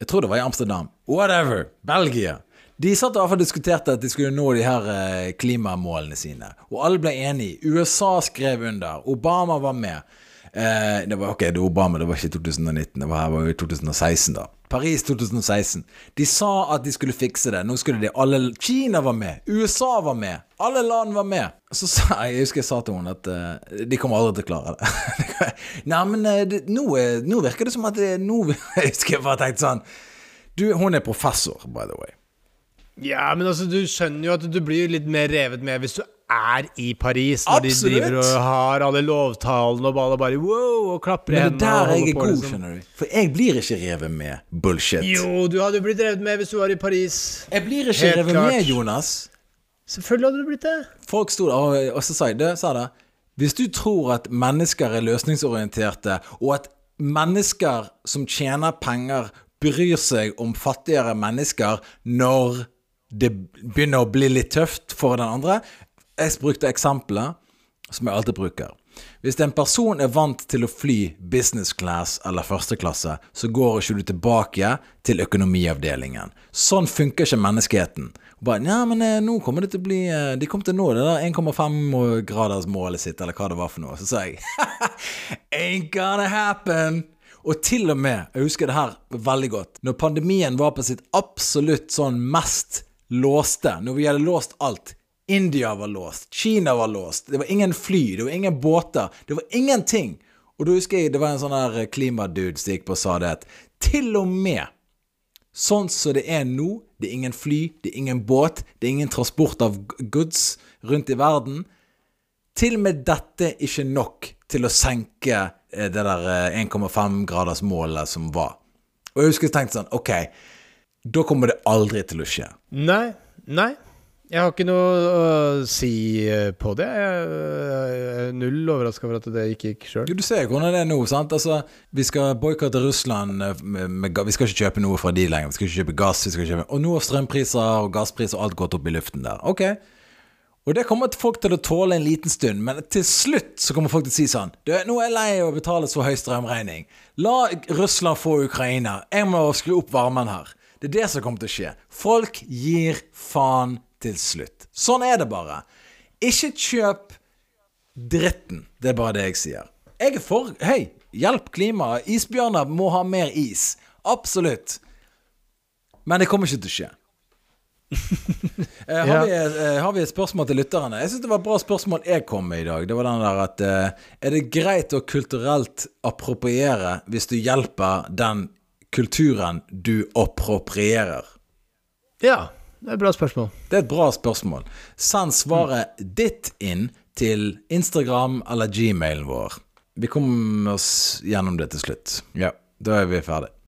Jeg tror det var i Amsterdam. Whatever. Belgia. De satt og diskuterte at de skulle nå de her eh, klimamålene sine. Og alle ble enige. USA skrev under. Obama var med. Eh, det var ok, det var Obama, det var ikke 2019, det var, det var jo 2016, da. Paris 2016. De sa at de skulle fikse det. Nå skulle de alle Kina var med. USA var med. Alle land var med. Så sa jeg, jeg husker jeg sa til henne at uh, de kommer aldri til å klare det. [LAUGHS] Nei, men eh, det, nå, nå virker det som at det, nå, [LAUGHS] Jeg husker jeg bare tenkte sånn Du, hun er professor, by the way. Ja, men altså, du skjønner jo at du blir litt mer revet med hvis du er i Paris, når Absolutt. de driver og har alle lovtalene og bare, bare wow, og klapper igjen. Men det er der jeg er god, liksom. skjønner du. For jeg blir ikke revet med bullshit. Jo, du hadde blitt revet med hvis du var i Paris. Jeg blir ikke Helt revet klart. med, Jonas. Selvfølgelig hadde du blitt det. Folk sto der, og, og så sa jeg det, sa det. Hvis du tror at mennesker er løsningsorienterte, og at mennesker som tjener penger, bryr seg om fattigere mennesker når det begynner å bli litt tøft for den andre Jeg brukte eksempelet som jeg alltid bruker. Hvis en person er vant til å fly business class eller første klasse, så går ikke du tilbake til økonomiavdelingen. Sånn funker ikke menneskeheten. Bare, ja, men eh, nå kommer det til å bli eh, De kommer til nå det der 1,5-gradersmålet sitt, eller hva det var for noe. Så sa jeg [LAUGHS] Ain't gonna happen! Og til og med, jeg husker det her veldig godt, når pandemien var på sitt absolutt sånn mest låste, når vi hadde låst alt India var låst, Kina var låst, det var ingen fly, det var ingen båter, det var ingenting. Og da husker jeg det var en sånn her klimadude som gikk på og sa det at til og med sånn som det er nå, det er ingen fly, det er ingen båt, det er ingen transport av goods rundt i verden, til og med dette er ikke nok til å senke eh, det der eh, 1,5-gradersmålet som var. Og jeg husker jeg tenkte sånn Ok, da kommer det aldri til å skje. Nei, nei. Jeg har ikke noe å si eh, på det. Jeg er null overraska over at det ikke gikk sjøl. Du ser hvordan det er nå. sant? Altså, Vi skal boikotte Russland. eh, Med, med, vi skal ikke kjøpe noe fra de lenger. Vi skal ikke kjøpe gass. vi skal ikke kjøpe... Og nå har strømpriser og gasspriser og alt gått opp i luften der. Ok. Og det kommer folk til å tåle en liten stund, men til slutt så kommer folk til å si sånn Du, nå er jeg lei av å betale så høy strømregning. La Russland få Ukraina. Jeg må skru opp varmen her. Det er det som kommer til å skje. Folk gir faen til slutt. Sånn er det bare. Ikke kjøp dritten. Det er bare det jeg sier. Jeg er for Hei, hjelp klimaet. Isbjørner må ha mer is. Absolutt. Men det kommer ikke til å skje. [LAUGHS] Eh, har, vi, eh, har vi et spørsmål til lytterne? Jeg syns det var et bra spørsmål jeg kom med i dag. Det var den der at eh, Er det greit å kulturelt appropriere hvis du hjelper den kulturen du approprierer? Ja, det er et bra spørsmål. Det er et bra spørsmål. Send svaret ditt inn til Instagram eller gmailen vår. Vi kommer oss gjennom det til slutt. Ja, da er vi ferdig.